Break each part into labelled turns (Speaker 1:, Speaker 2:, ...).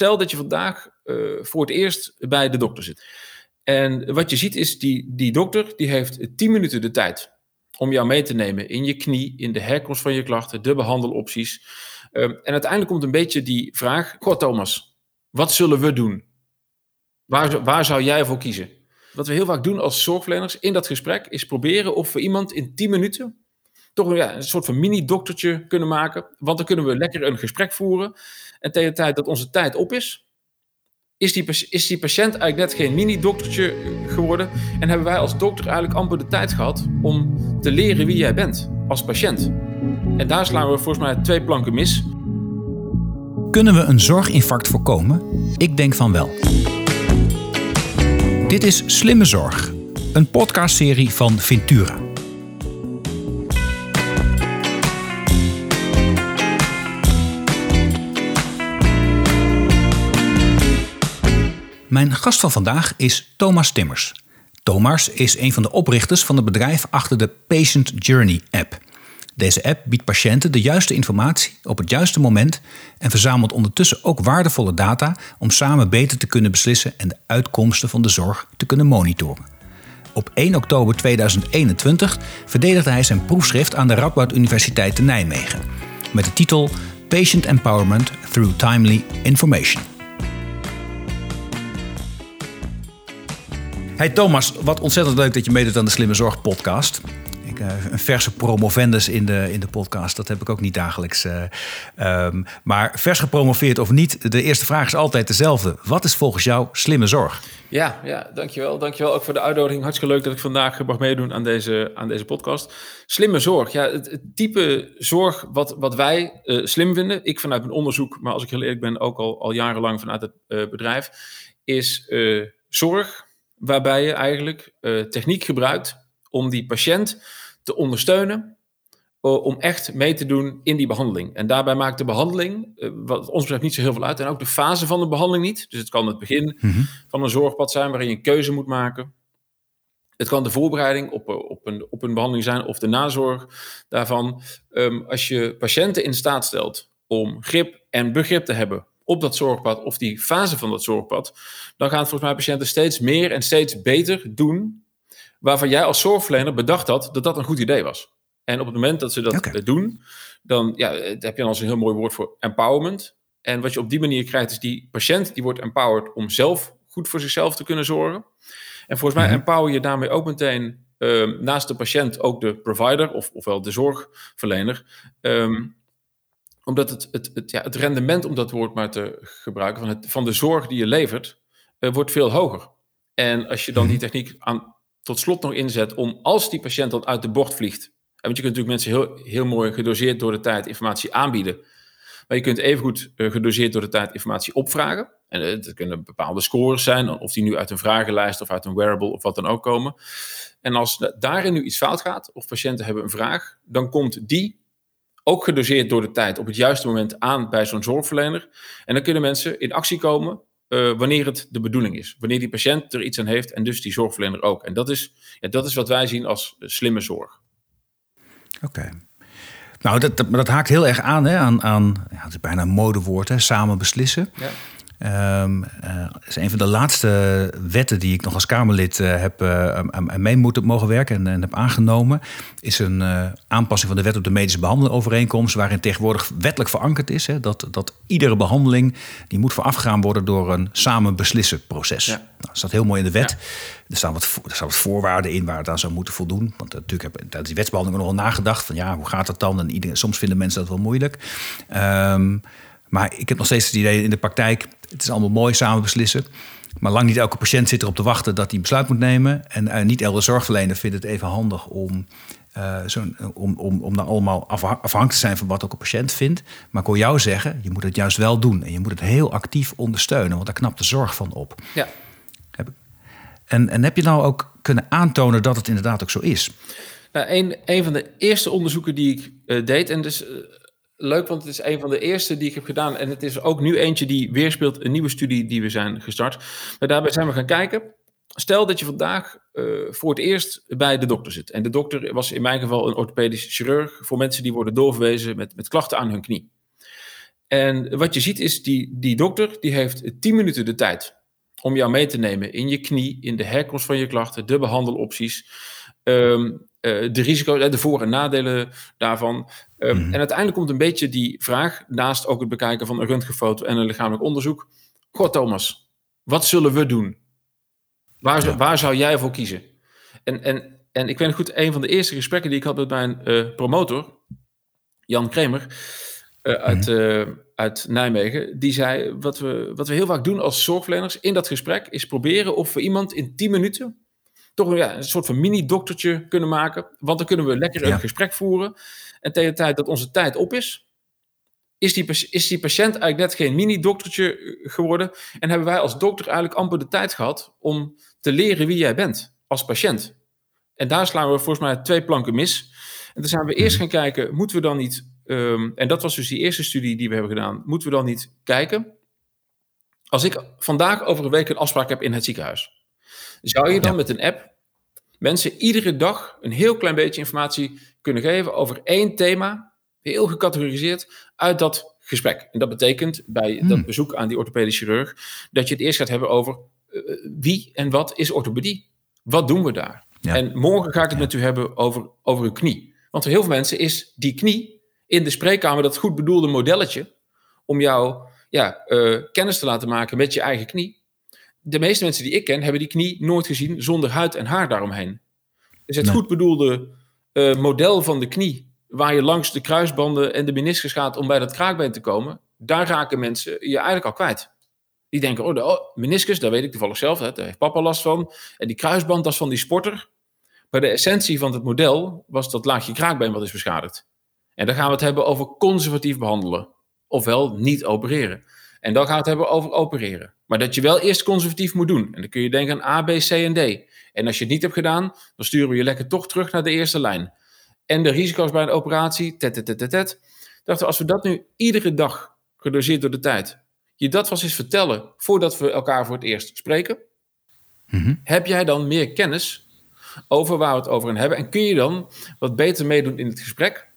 Speaker 1: Stel dat je vandaag eh, voor het eerst bij de dokter zit. En wat je ziet is, die, die dokter die heeft 10 minuten de tijd om jou mee te nemen in je knie, in de herkomst van je klachten, de behandelopties. Ehm, en uiteindelijk komt een beetje die vraag: Goh, Thomas, wat zullen we doen? Waar, waar zou jij voor kiezen? Wat we heel vaak doen als zorgverleners in dat gesprek is proberen of we iemand in 10 minuten ja, een soort van mini-doktertje kunnen maken. Want dan kunnen we lekker een gesprek voeren. En tegen de tijd dat onze tijd op is, is die, is die patiënt eigenlijk net geen mini-doktertje geworden. En hebben wij als dokter eigenlijk amper de tijd gehad om te leren wie jij bent als patiënt. En daar slaan we volgens mij twee planken mis.
Speaker 2: Kunnen we een zorginfarct voorkomen? Ik denk van wel. Dit is Slimme Zorg, een podcastserie van Ventura. Mijn gast van vandaag is Thomas Timmers. Thomas is een van de oprichters van het bedrijf achter de Patient Journey app. Deze app biedt patiënten de juiste informatie op het juiste moment en verzamelt ondertussen ook waardevolle data om samen beter te kunnen beslissen en de uitkomsten van de zorg te kunnen monitoren. Op 1 oktober 2021 verdedigde hij zijn proefschrift aan de Radboud Universiteit te Nijmegen met de titel Patient Empowerment Through Timely Information. Hey Thomas, wat ontzettend leuk dat je meedoet aan de Slimme Zorg podcast. Ik, uh, een verse promovendus in de, in de podcast, dat heb ik ook niet dagelijks. Uh, um, maar vers gepromoveerd of niet, de eerste vraag is altijd dezelfde. Wat is volgens jou slimme zorg?
Speaker 1: Ja, ja dankjewel. Dankjewel ook voor de uitnodiging. Hartstikke leuk dat ik vandaag mag meedoen aan deze, aan deze podcast. Slimme zorg. Ja, het, type zorg wat, wat wij uh, slim vinden, ik vanuit mijn onderzoek, maar als ik heel eerlijk ben, ook al, al jarenlang vanuit het bedrijf, is zorg waarbij je eigenlijk uh, techniek gebruikt om die patiënt te ondersteunen, uh, om echt mee te doen in die behandeling. En daarbij maakt de behandeling, uh, wat ons betreft, niet zo heel veel uit. En ook de fase van de behandeling niet. Dus het kan het begin mm-hmm. van een zorgpad zijn waarin je een keuze moet maken. Het kan de voorbereiding op, op, een, op een behandeling zijn of de nazorg daarvan. Um, als je patiënten in staat stelt om grip en begrip te hebben op dat zorgpad of die fase van dat zorgpad, dan gaan volgens mij patiënten steeds meer en steeds beter doen waarvan jij als zorgverlener bedacht had dat dat een goed idee was. En op het moment dat ze dat okay. doen, dan ja, heb je dan als een heel mooi woord voor empowerment. En wat je op die manier krijgt, is die patiënt die wordt empowered om zelf goed voor zichzelf te kunnen zorgen. En volgens mij mm -hmm. empower je daarmee ook meteen uh, naast de patiënt ook de provider, of, ofwel de zorgverlener. Um, omdat het, het, het, ja, het rendement, om dat woord maar te gebruiken, van, het, van de zorg die je levert, uh, wordt veel hoger. En als je dan die techniek aan, tot slot nog inzet om, als die patiënt dan uit de bocht vliegt, want je kunt natuurlijk mensen heel, heel mooi gedoseerd door de tijd informatie aanbieden, maar je kunt evengoed uh, gedoseerd door de tijd informatie opvragen. En het uh, kunnen bepaalde scores zijn, of die nu uit een vragenlijst of uit een wearable of wat dan ook komen. En als daarin nu iets fout gaat, of patiënten hebben een vraag, dan komt die ook gedoseerd door de tijd op het juiste moment aan bij zo'n zorgverlener. En dan kunnen mensen in actie komen uh, wanneer het de bedoeling is. Wanneer die patiënt er iets aan heeft en dus die zorgverlener ook. En dat is, ja, dat is wat wij zien als slimme zorg.
Speaker 2: Oké. Okay. Nou, dat, dat, dat, haakt heel erg aan, hè, aan, aan ja, het is bijna een modewoord, hè, samen beslissen. Ja. Um, uh, is een van de laatste wetten die ik nog als Kamerlid uh, heb uh, mee moeten mogen werken en, en, heb aangenomen. Is een aanpassing van de wet op de medische behandelingovereenkomst. Waarin tegenwoordig wettelijk verankerd is hè, dat, dat iedere behandeling die moet voorafgegaan worden door een samen beslissen proces. Ja. Nou, dat staat heel mooi in de wet. Ja. Er, staan wat, er staan wat voorwaarden in waar het aan zou moeten voldoen. Want natuurlijk heb tijdens die wetsbehandeling nogal nagedacht van ja, hoe gaat dat dan? En iedereen, soms vinden mensen dat wel moeilijk. Um, maar ik heb nog steeds het idee in de praktijk, het is allemaal mooi samen beslissen. Maar lang niet elke patiënt zit erop te wachten dat hij besluit moet nemen. En uh, niet elke zorgverlener vindt het even handig om, uh, zo om, om, om dan allemaal afhankelijk te zijn van wat ook een patiënt vindt. Maar ik hoor jou zeggen, je moet het juist wel doen. En je moet het heel actief ondersteunen, want daar knapt de zorg van op.
Speaker 1: Ja.
Speaker 2: En, en heb je nou ook kunnen aantonen dat het inderdaad ook zo is?
Speaker 1: Nou, een, een van de eerste onderzoeken die ik uh, deed, en dus leuk, want het is een van de eerste die ik heb gedaan. En het is ook nu eentje die weerspeelt een nieuwe studie die we zijn gestart. Maar daarbij zijn we gaan kijken. Stel dat je vandaag uh, voor het eerst bij de dokter zit. En de dokter was in mijn geval een orthopedisch chirurg voor mensen die worden doorverwezen met, met klachten aan hun knie. En wat je ziet is, die, die dokter die heeft 10 minuten de tijd om jou mee te nemen in je knie, in de herkomst van je klachten, de behandelopties, um, de risico's, de voor- en nadelen daarvan. Um, En uiteindelijk komt een beetje die vraag, naast ook het bekijken van een röntgenfoto en een lichamelijk onderzoek. God Thomas, wat zullen we doen? Waar, waar zou jij voor kiezen? En, en, en ik weet goed, een van de eerste gesprekken die ik had met mijn uh, promotor, Jan Kremer, uh, uit, uh, uit Nijmegen, die zei: wat we, wat we heel vaak doen als zorgverleners in dat gesprek is proberen of we iemand in 10 minuten toch ja, een soort van mini-doktertje kunnen maken. Want dan kunnen we lekker een gesprek voeren. En tegen de tijd dat onze tijd op is, is die, is die patiënt eigenlijk net geen mini-doktertje geworden. En hebben wij als dokter eigenlijk amper de tijd gehad om te leren wie jij bent als patiënt. En daar slaan we volgens mij twee planken mis. En dan zijn we eerst gaan kijken, moeten we dan niet Um, en dat was dus die eerste studie die we hebben gedaan. Moeten we dan niet kijken? Als ik vandaag over een week een afspraak heb in het ziekenhuis, zou je dan met een app mensen iedere dag een heel klein beetje informatie kunnen geven over één thema, heel gecategoriseerd, uit dat gesprek? En dat betekent bij dat hmm. bezoek aan die orthopedische chirurg dat je het eerst gaat hebben over uh, wie en wat is orthopedie? Wat doen we daar? Ja. En morgen ga ik het met u hebben over, over uw knie. Want voor heel veel mensen is die knie in de spreekkamer dat goed bedoelde modelletje om jou ja, uh, kennis te laten maken met je eigen knie. De meeste mensen die ik ken hebben die knie nooit gezien zonder huid en haar daaromheen. Dus het goed bedoelde uh, model van de knie, waar je langs de kruisbanden en de meniscus gaat om bij dat kraakbeen te komen, daar raken mensen je eigenlijk al kwijt. Die denken, oh, de oh, meniscus, daar weet ik toevallig zelf, hè, daar heeft papa last van. En die kruisband, dat is van die sporter. Maar de essentie van het model was dat laagje kraakbeen wat is beschadigd. En dan gaan we het hebben over conservatief behandelen. Ofwel niet opereren. En dan gaan we het hebben over opereren. Maar dat je wel eerst conservatief moet doen. En dan kun je denken aan A, B, C en D. En als je het niet hebt gedaan, dan sturen we je lekker toch terug naar de eerste lijn. En de risico's bij een operatie, tet, tet, tet, tet. Dachten als we dat nu iedere dag, gedoseerd door de tijd, je dat was eens vertellen voordat we elkaar voor het eerst spreken,
Speaker 2: mhm.
Speaker 1: heb jij dan meer kennis over waar we het over gaan hebben? En kun je dan wat beter meedoen in het gesprek?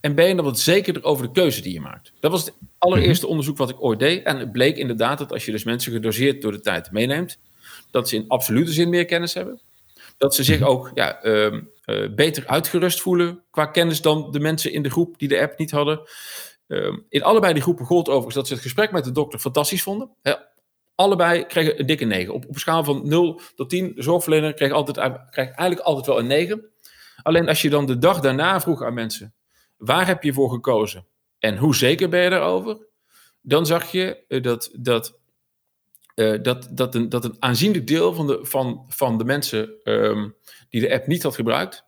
Speaker 1: En ben je dan wat zekerder over de keuze die je maakt? Dat was het allereerste mhm. onderzoek wat ik ooit deed. En het bleek inderdaad dat als je dus mensen gedoseerd door de tijd meeneemt, dat ze in absolute zin meer kennis hebben. Dat ze zich mhm. ook ja, uh, uh, beter uitgerust voelen qua kennis dan de mensen in de groep die de app niet hadden. Uh, in allebei die groepen gold overigens dat ze het gesprek met de dokter fantastisch vonden. allebei kregen een dikke 9. Op, op een schaal van 0 tot 10, de zorgverlener kreeg, altijd, kreeg eigenlijk altijd wel een 9. Alleen als je dan de dag daarna vroeg aan mensen: Waar heb je voor gekozen? En hoe zeker ben je daarover? Dan zag je eh, dat, dat, uh, dat, dat, een, dat een aanzienlijk deel van de, van, van de mensen um, die de app niet had gebruikt,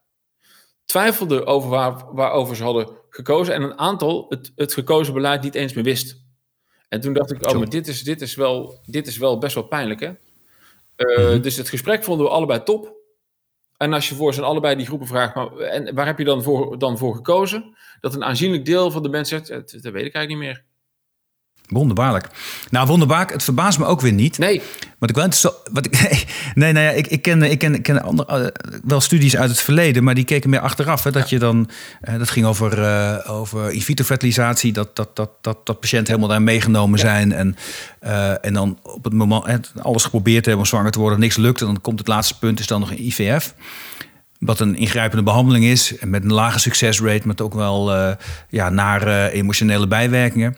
Speaker 1: twijfelde over waar, waarover ze hadden gekozen. En een aantal het, het gekozen beleid niet eens meer wist. En toen dacht ik, oh, maar dit is, dit is, wel, dit is wel best wel pijnlijk, hè? Uh, Dus het gesprek vonden we allebei top. En als je voor zijn allebei die groepen vraagt, maar, en waar heb je dan voor, dan voor gekozen? Dat een aanzienlijk deel van de mensen zegt, dat weet ik eigenlijk niet meer.
Speaker 2: Wonderbaarlijk. Nou, wonderbaarlijk. Het verbaast me ook weer niet.
Speaker 1: Nee.
Speaker 2: Wat ik wel zo, wat ik, nee, nee, nee, ik, ik ken, ik ken, ik ken andere, uh, wel studies uit het verleden, maar die keken meer achteraf. Hè, dat je dan, uh, dat ging over, uh, over in vitro fertilisatie, dat, dat, dat, dat, dat patiënten helemaal daar meegenomen ja. zijn. En, en dan op het moment alles geprobeerd hebben om zwanger te worden, niks lukt. En dan komt het laatste punt, is dan nog een IVF. Wat een ingrijpende behandeling is, met een lage succesrate, met ook wel ja, naar emotionele bijwerkingen.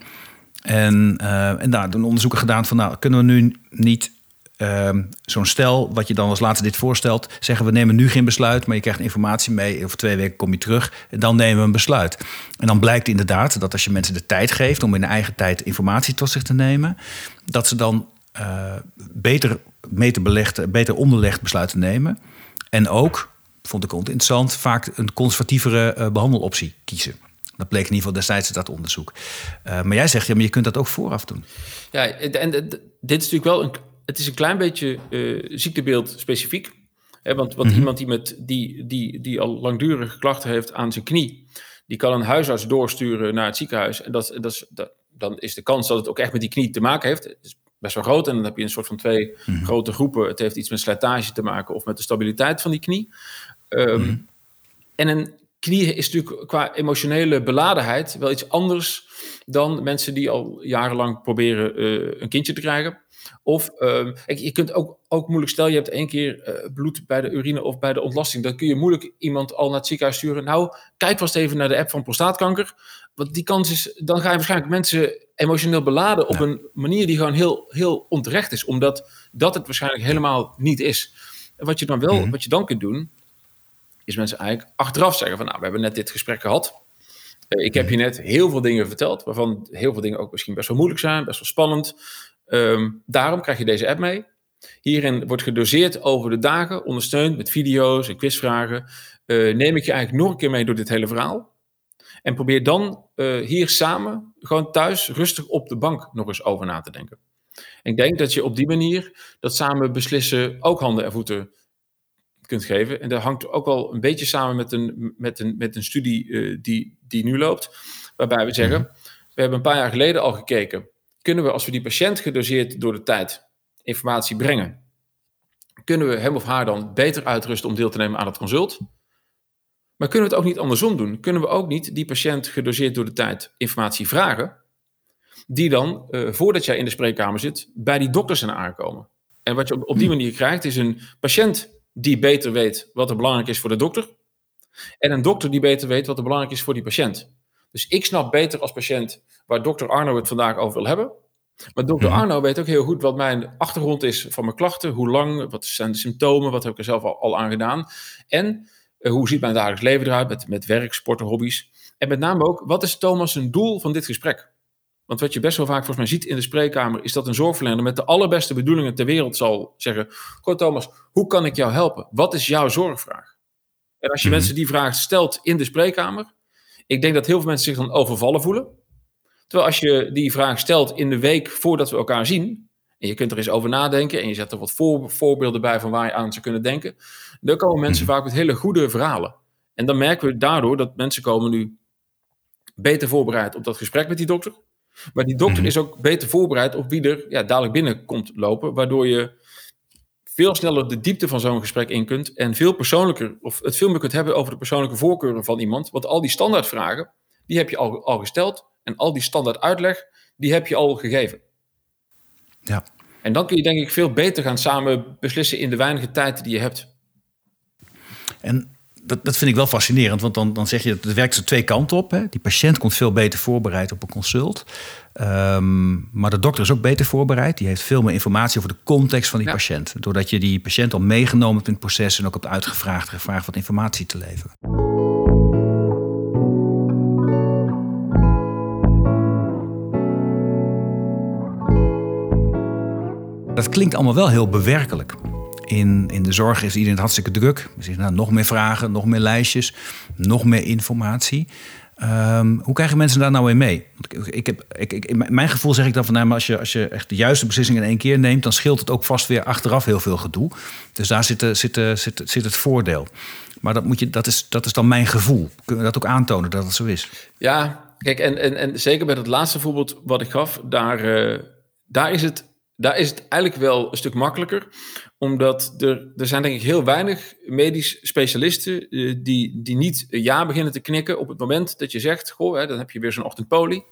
Speaker 2: En, uh, en daar doen onderzoeken gedaan van, nou, kunnen we nu niet uh, zo'n stel, wat je dan als laatste dit voorstelt, zeggen we nemen nu geen besluit, maar je krijgt informatie mee. Over twee weken kom je terug en dan nemen we een besluit. En dan blijkt inderdaad dat als je mensen de tijd geeft om in eigen tijd informatie tot zich te nemen, dat ze dan uh, beter, beter, belegd, beter onderlegd besluiten nemen. En ook, vond ik interessant, vaak een conservatievere uh, behandeloptie kiezen. Dat bleek in ieder geval destijds dat onderzoek. Uh, maar jij zegt, ja, maar je kunt dat ook vooraf doen.
Speaker 1: Ja, en, dit is natuurlijk wel een, het is een klein beetje uh, ziektebeeld specifiek. Hè, want want mm -hmm. iemand die, met, die, die, die al langdurige klachten heeft aan zijn knie, die kan een huisarts doorsturen naar het ziekenhuis. En dat, dat is, dat, dan is de kans dat het ook echt met die knie te maken heeft, is best wel groot. En dan heb je een soort van twee mm -hmm. grote groepen. Het heeft iets met slijtage te maken of met de stabiliteit van die knie. Um, mm -hmm. En een knieën is natuurlijk qua emotionele beladenheid wel iets anders dan mensen die al jarenlang proberen uh, een kindje te krijgen. Of uh, je kunt ook, ook moeilijk stellen, je hebt één keer uh, bloed bij de urine of bij de ontlasting. Dan kun je moeilijk iemand al naar het ziekenhuis sturen. Nou, kijk vast even naar de app van prostaatkanker. Want die kans is, dan ga je waarschijnlijk mensen emotioneel beladen op een manier die gewoon heel, heel onterecht is. Omdat dat het waarschijnlijk helemaal niet is. En wat je dan wel, mm wat je dan kunt doen, is mensen eigenlijk achteraf zeggen van nou, we hebben net dit gesprek gehad. Uh, ik heb je net heel veel dingen verteld, waarvan heel veel dingen ook misschien best wel moeilijk zijn, best wel spannend. Um, daarom krijg je deze app mee. Hierin wordt gedoseerd over de dagen, ondersteund met video's en quizvragen. Uh, neem ik je eigenlijk nog een keer mee door dit hele verhaal. En probeer dan uh, hier samen, gewoon thuis, rustig op de bank nog eens over na te denken. En ik denk dat je op die manier dat samen beslissen ook handen en voeten kunt geven. En dat hangt ook wel een beetje samen met een, met een, met een studie uh, die, die nu loopt. Waarbij we zeggen, we hebben een paar jaar geleden al gekeken. Kunnen we als we die patiënt gedoseerd door de tijd informatie brengen, kunnen we hem of haar dan beter uitrusten om deel te nemen aan het consult? Maar kunnen we het ook niet andersom doen? Kunnen we ook niet die patiënt gedoseerd door de tijd informatie vragen, die dan, uh, voordat jij in de spreekkamer zit, bij die dokter zijn aankomen? En wat je op, op die manier krijgt, is een patiënt die beter weet wat er belangrijk is voor de dokter. En een dokter die beter weet wat er belangrijk is voor die patiënt. Dus ik snap beter als patiënt waar dokter Arno het vandaag over wil hebben. Maar dokter mhm. Arno weet ook heel goed wat mijn achtergrond is van mijn klachten. Hoe lang, wat zijn de symptomen, wat heb ik er zelf al, al aan gedaan. En uh, hoe ziet mijn dagelijks leven eruit met, met werk, sporten, hobby's. En met name ook, wat is Thomas een doel van dit gesprek? Want wat je best wel vaak volgens mij ziet in de spreekkamer, is dat een zorgverlener met de allerbeste bedoelingen ter wereld zal zeggen: Goh, Thomas, hoe kan ik jou helpen? Wat is jouw zorgvraag? En als je mhm. mensen die vraag stelt in de spreekkamer, ik denk dat heel veel mensen zich dan overvallen voelen. Terwijl als je die vraag stelt in de week voordat we elkaar zien, en je kunt er eens over nadenken en je zet er wat voor, voorbeelden bij van waar je aan zou kunnen denken, dan komen mensen mhm. vaak met hele goede verhalen. En dan merken we daardoor dat mensen komen nu beter voorbereid op dat gesprek met die dokter. Maar die dokter mhm. is ook beter voorbereid op wie er ja, dadelijk binnen komt lopen, waardoor je veel sneller de diepte van zo'n gesprek in kunt en veel persoonlijker, of het veel meer kunt hebben over de persoonlijke voorkeuren van iemand. Want al die standaardvragen, die heb je al, al gesteld en al die standaard uitleg, die heb je al gegeven.
Speaker 2: Ja.
Speaker 1: En dan kun je denk ik veel beter gaan samen beslissen in de weinige tijd die je hebt.
Speaker 2: En dat, dat vind ik wel fascinerend, want dan, dan zeg je, het werkt zo twee kanten op. Hè. Die patiënt komt veel beter voorbereid op een consult. Um, maar de dokter is ook beter voorbereid. Die heeft veel meer informatie over de context van die patiënt. Doordat je die patiënt al meegenomen hebt in het proces en ook hebt uitgevraagd, gevraagd wat informatie te leveren. Dat klinkt allemaal wel heel bewerkelijk. In, in de zorg is iedereen hartstikke druk. Er nou, nog meer vragen, nog meer lijstjes, nog meer informatie. Um, hoe krijgen mensen daar nou in mee? Ik, heb, ik, ik, mijn gevoel zeg ik dan van nou, maar als je, als je echt de juiste beslissing in één keer neemt, dan scheelt het ook vast weer achteraf heel veel gedoe. Dus daar zit, zit, zit, zit het voordeel. Maar dat, moet je, dat, is, dat is dan mijn gevoel. Kunnen we dat ook aantonen dat het zo is?
Speaker 1: Ja, kijk, en, en, en zeker bij het laatste voorbeeld wat ik gaf, daar, uh, daar is het daar is het eigenlijk wel een stuk makkelijker. Omdat er, er zijn denk ik heel weinig medisch specialisten uh, die, die niet ja beginnen te knikken op het moment dat je zegt, goh, hè, dan heb je weer zo'n ochtendpoli.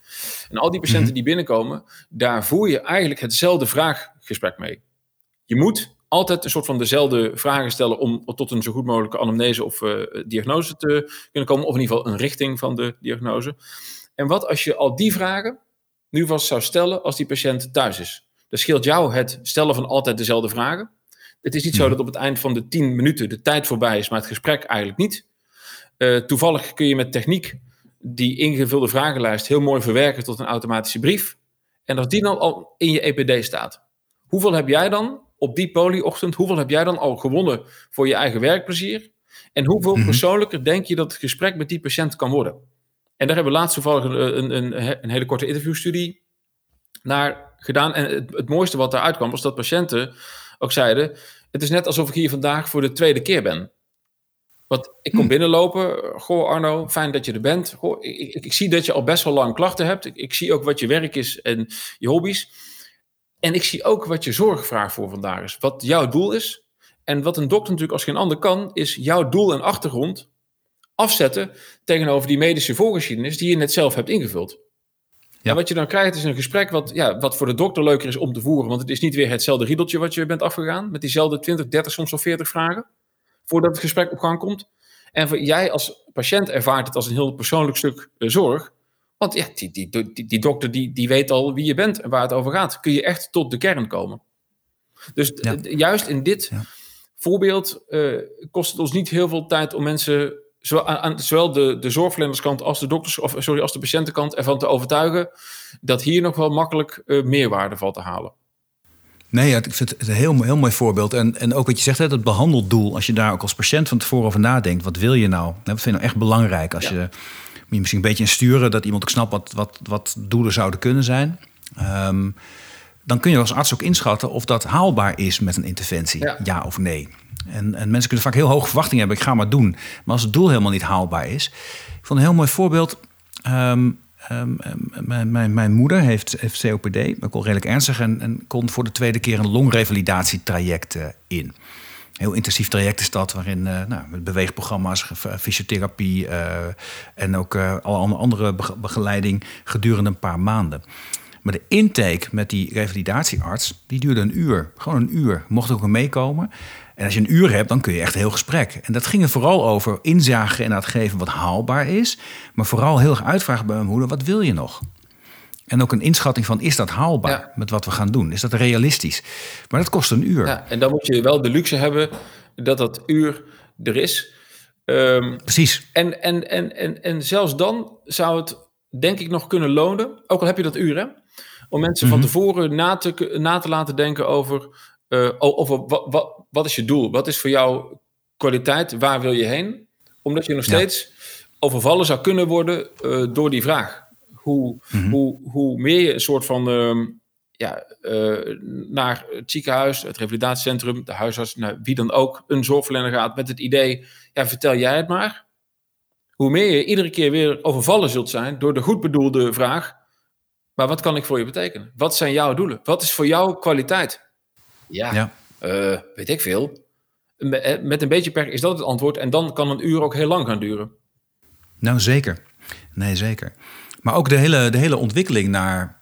Speaker 1: En al die patiënten mhm. die binnenkomen, daar voer je eigenlijk hetzelfde vraaggesprek mee. Je moet altijd een soort van dezelfde vragen stellen om tot een zo goed mogelijke anamnese of uh, diagnose te kunnen komen. Of in ieder geval een richting van de diagnose. En wat als je al die vragen nu vast zou stellen als die patiënt thuis is? Dan scheelt jou het stellen van altijd dezelfde vragen. Het is niet zo mhm. dat op het eind van de tien minuten de tijd voorbij is, maar het gesprek eigenlijk niet. Uh, toevallig kun je met techniek die ingevulde vragenlijst heel mooi verwerken tot een automatische brief. En als die dan al in je EPD staat, hoeveel heb jij dan op die poliochtend, hoeveel heb jij dan al gewonnen voor je eigen werkplezier? En hoeveel mhm. persoonlijker denk je dat het gesprek met die patiënt kan worden? En daar hebben we laatst toevallig een, een, een hele korte interviewstudie naar gedaan. En het, het mooiste wat eruit kwam, was dat patiënten ook zeiden: Het is net alsof ik hier vandaag voor de tweede keer ben. Want ik kom hm. binnenlopen. Goh, Arno, fijn dat je er bent. Goh, ik, ik, ik, zie dat je al best wel lang klachten hebt. Ik, ik, zie ook wat je werk is en je hobby's. En ik zie ook wat je zorgvraag voor vandaag is. Wat jouw doel is. En wat een dokter natuurlijk als geen ander kan, is jouw doel en achtergrond afzetten tegenover die medische voorgeschiedenis die je net zelf hebt ingevuld. Ja. En wat je dan krijgt is een gesprek wat, ja, wat voor de dokter leuker is om te voeren. Want het is niet weer hetzelfde riedeltje wat je bent afgegaan. Met diezelfde 20, 30, soms wel 40 vragen. Voordat het gesprek op gang komt. En voor, jij als patiënt ervaart het als een heel persoonlijk stuk eh, zorg. Want ja, die, die, die, die, dokter die, die weet al wie je bent en waar het over gaat. Kun je echt tot de kern komen. Dus juist in dit voorbeeld uh, kost het ons niet heel veel tijd om mensen zowel, aan, zowel de, de zorgverlenerskant als de dokters, of sorry, als de patiëntenkant ervan te overtuigen dat hier nog wel makkelijk uh, meerwaarde valt te halen.
Speaker 2: Nee, ja, ik vind het een heel, heel mooi voorbeeld. En, en ook wat je zegt, hè, het behandeldoel. Als je daar ook als patiënt van tevoren over nadenkt. Wat wil je nou? Wat vind je nou echt belangrijk? Als je, je misschien een beetje sturen, dat iemand ook snapt wat, wat, wat doelen zouden kunnen zijn. Um, dan kun je als arts ook inschatten of dat haalbaar is met een interventie. Ja, of nee. En, en, mensen kunnen vaak heel hoge verwachtingen hebben. Ik ga maar doen. Maar als het doel helemaal niet haalbaar is. Ik vond een heel mooi voorbeeld. Ehm, ehm, mijn, mijn, mijn, moeder heeft, heeft COPD, ook al redelijk ernstig, en, en kon voor de tweede keer een longrevalidatietraject uh, in. Heel intensief traject is dat, waarin uh, nou, beweegprogramma's, fysiotherapie uh, en ook alle andere begeleiding gedurende een paar maanden. Maar de intake met die revalidatiearts, die duurde een uur. Gewoon een uur. Mocht ook meekomen. En als je een uur hebt, dan kun je echt een heel gesprek. En dat ging er vooral over inzagen en dat geven wat haalbaar is. Maar vooral heel erg uitvragen bij mijn moeder, wat wil je nog? En ook een inschatting van, is dat haalbaar met wat we gaan doen? Is dat realistisch? Maar dat kost een uur. Ja,
Speaker 1: en dan moet je wel de luxe hebben dat dat uur er is.
Speaker 2: Um, Precies.
Speaker 1: En, en, en, en, en zelfs dan zou het, denk ik, nog kunnen lonen. Ook al heb je dat uur, hè? Om mensen van mhm. tevoren na te, na te laten denken over, uh, over wat, wat, wat is je doel? Wat is voor jou kwaliteit? Waar wil je heen? Omdat je nog steeds overvallen zou kunnen worden uh, door die vraag. Hoe, mm hoe, hoe meer je een soort van uh, ja, uh, naar het ziekenhuis, het revalidatiecentrum, de huisarts, nou, wie dan ook, een zorgverlener gaat met het idee, ja, vertel jij het maar. Hoe meer je iedere keer weer overvallen zult zijn door de goed bedoelde vraag, maar wat kan ik voor je betekenen? Wat zijn jouw doelen? Wat is voor jou kwaliteit? Ja, ja. Uh, weet ik veel. Eh, met een beetje perk is dat het antwoord. En dan kan een uur ook heel lang gaan duren.
Speaker 2: Nou, zeker. Nee, zeker. Maar ook de hele, de hele ontwikkeling naar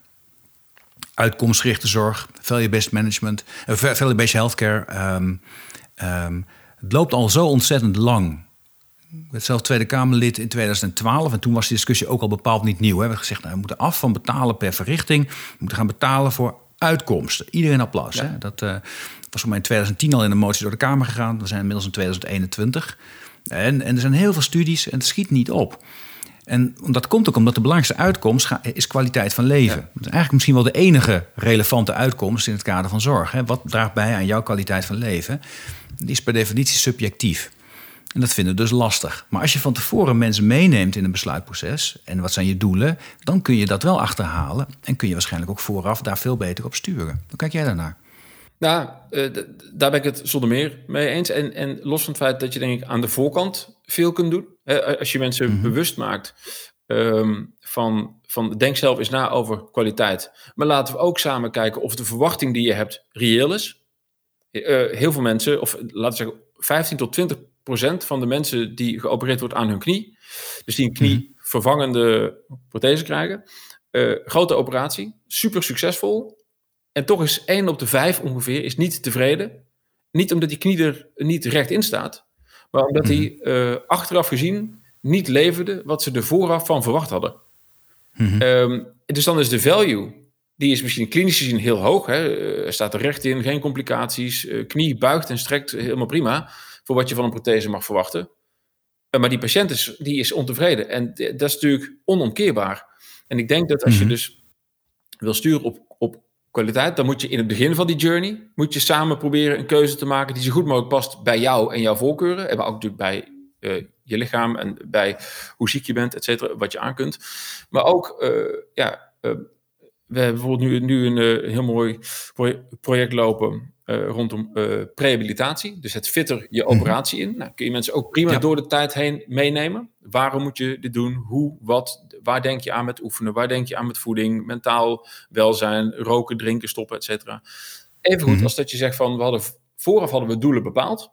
Speaker 2: uitkomstgerichte zorg, value-based management, uh, value-based healthcare. Um, um, het loopt al zo ontzettend lang. Ik werd zelf Tweede Kamerlid in 2012 en toen was die discussie ook al bepaald niet nieuw. We hebben gezegd, nou, we moeten af van betalen per verrichting. We moeten gaan betalen voor uitkomsten. Iedereen applaus. Hè? Dat uh, was voor mij in 2010 al in een motie door de Kamer gegaan. We zijn inmiddels in 2021. En, en er zijn heel veel studies en het schiet niet op. En dat komt ook omdat de belangrijkste uitkomst is kwaliteit van leven. Dat is eigenlijk misschien wel de enige relevante uitkomst in het kader van zorg. Wat draagt bij aan jouw kwaliteit van leven? Die is per definitie subjectief. En dat vinden we dus lastig. Maar als je van tevoren mensen meeneemt in een besluitproces en wat zijn je doelen, dan kun je dat wel achterhalen en kun je waarschijnlijk ook vooraf daar veel beter op sturen. Hoe kijk jij daarnaar?
Speaker 1: Nou, uh, daar ben ik het zonder meer mee eens. En, en los van het feit dat je denk ik aan de voorkant veel kunt doen. Hè, als je mensen mhm. bewust maakt um, van, van denk zelf eens na over kwaliteit. Maar laten we ook samen kijken of de verwachting die je hebt reëel is. Uh, heel veel mensen, of laten we zeggen 15 tot 20 van de mensen die geopereerd wordt aan hun knie, dus die een knie mhm. vervangende prothese krijgen, uh, grote operatie, super succesvol. En toch is 1 op de 5 ongeveer is niet tevreden. Niet omdat die knie er niet recht in staat, maar omdat hij uh, achteraf gezien niet leverde wat ze er vooraf van verwacht hadden. Mm um, dus dan is de value, die is misschien klinisch gezien heel hoog. Hè? Er eh, staat er recht in, geen complicaties, knie buigt en strekt helemaal prima voor wat je van een prothese mag verwachten. Eh, maar die patiënt is, die is ontevreden. En dat is natuurlijk onomkeerbaar. En ik denk dat als je mhm. dus wil sturen op, op kwaliteit, dan moet je in het begin van die journey, moet je samen proberen een keuze te maken die zo goed mogelijk past bij jou en jouw voorkeuren. En maar ook natuurlijk bij uh, je lichaam en bij hoe ziek je bent, et cetera, wat je aan kunt. Maar ook, uh, ja, uh, we hebben bijvoorbeeld nu, nu een heel mooi project lopen uh, rondom uh, prehabilitatie. Dus het fitter je mhm. operatie in. Nou, kun je mensen ook prima door de tijd heen meenemen. Waarom moet je dit doen? Hoe, wat, waar denk je aan met oefenen? Waar denk je aan met voeding? Mentaal welzijn, roken, drinken, stoppen, et cetera. Even goed mhm. als dat je zegt van, we hadden, vooraf hadden we doelen bepaald.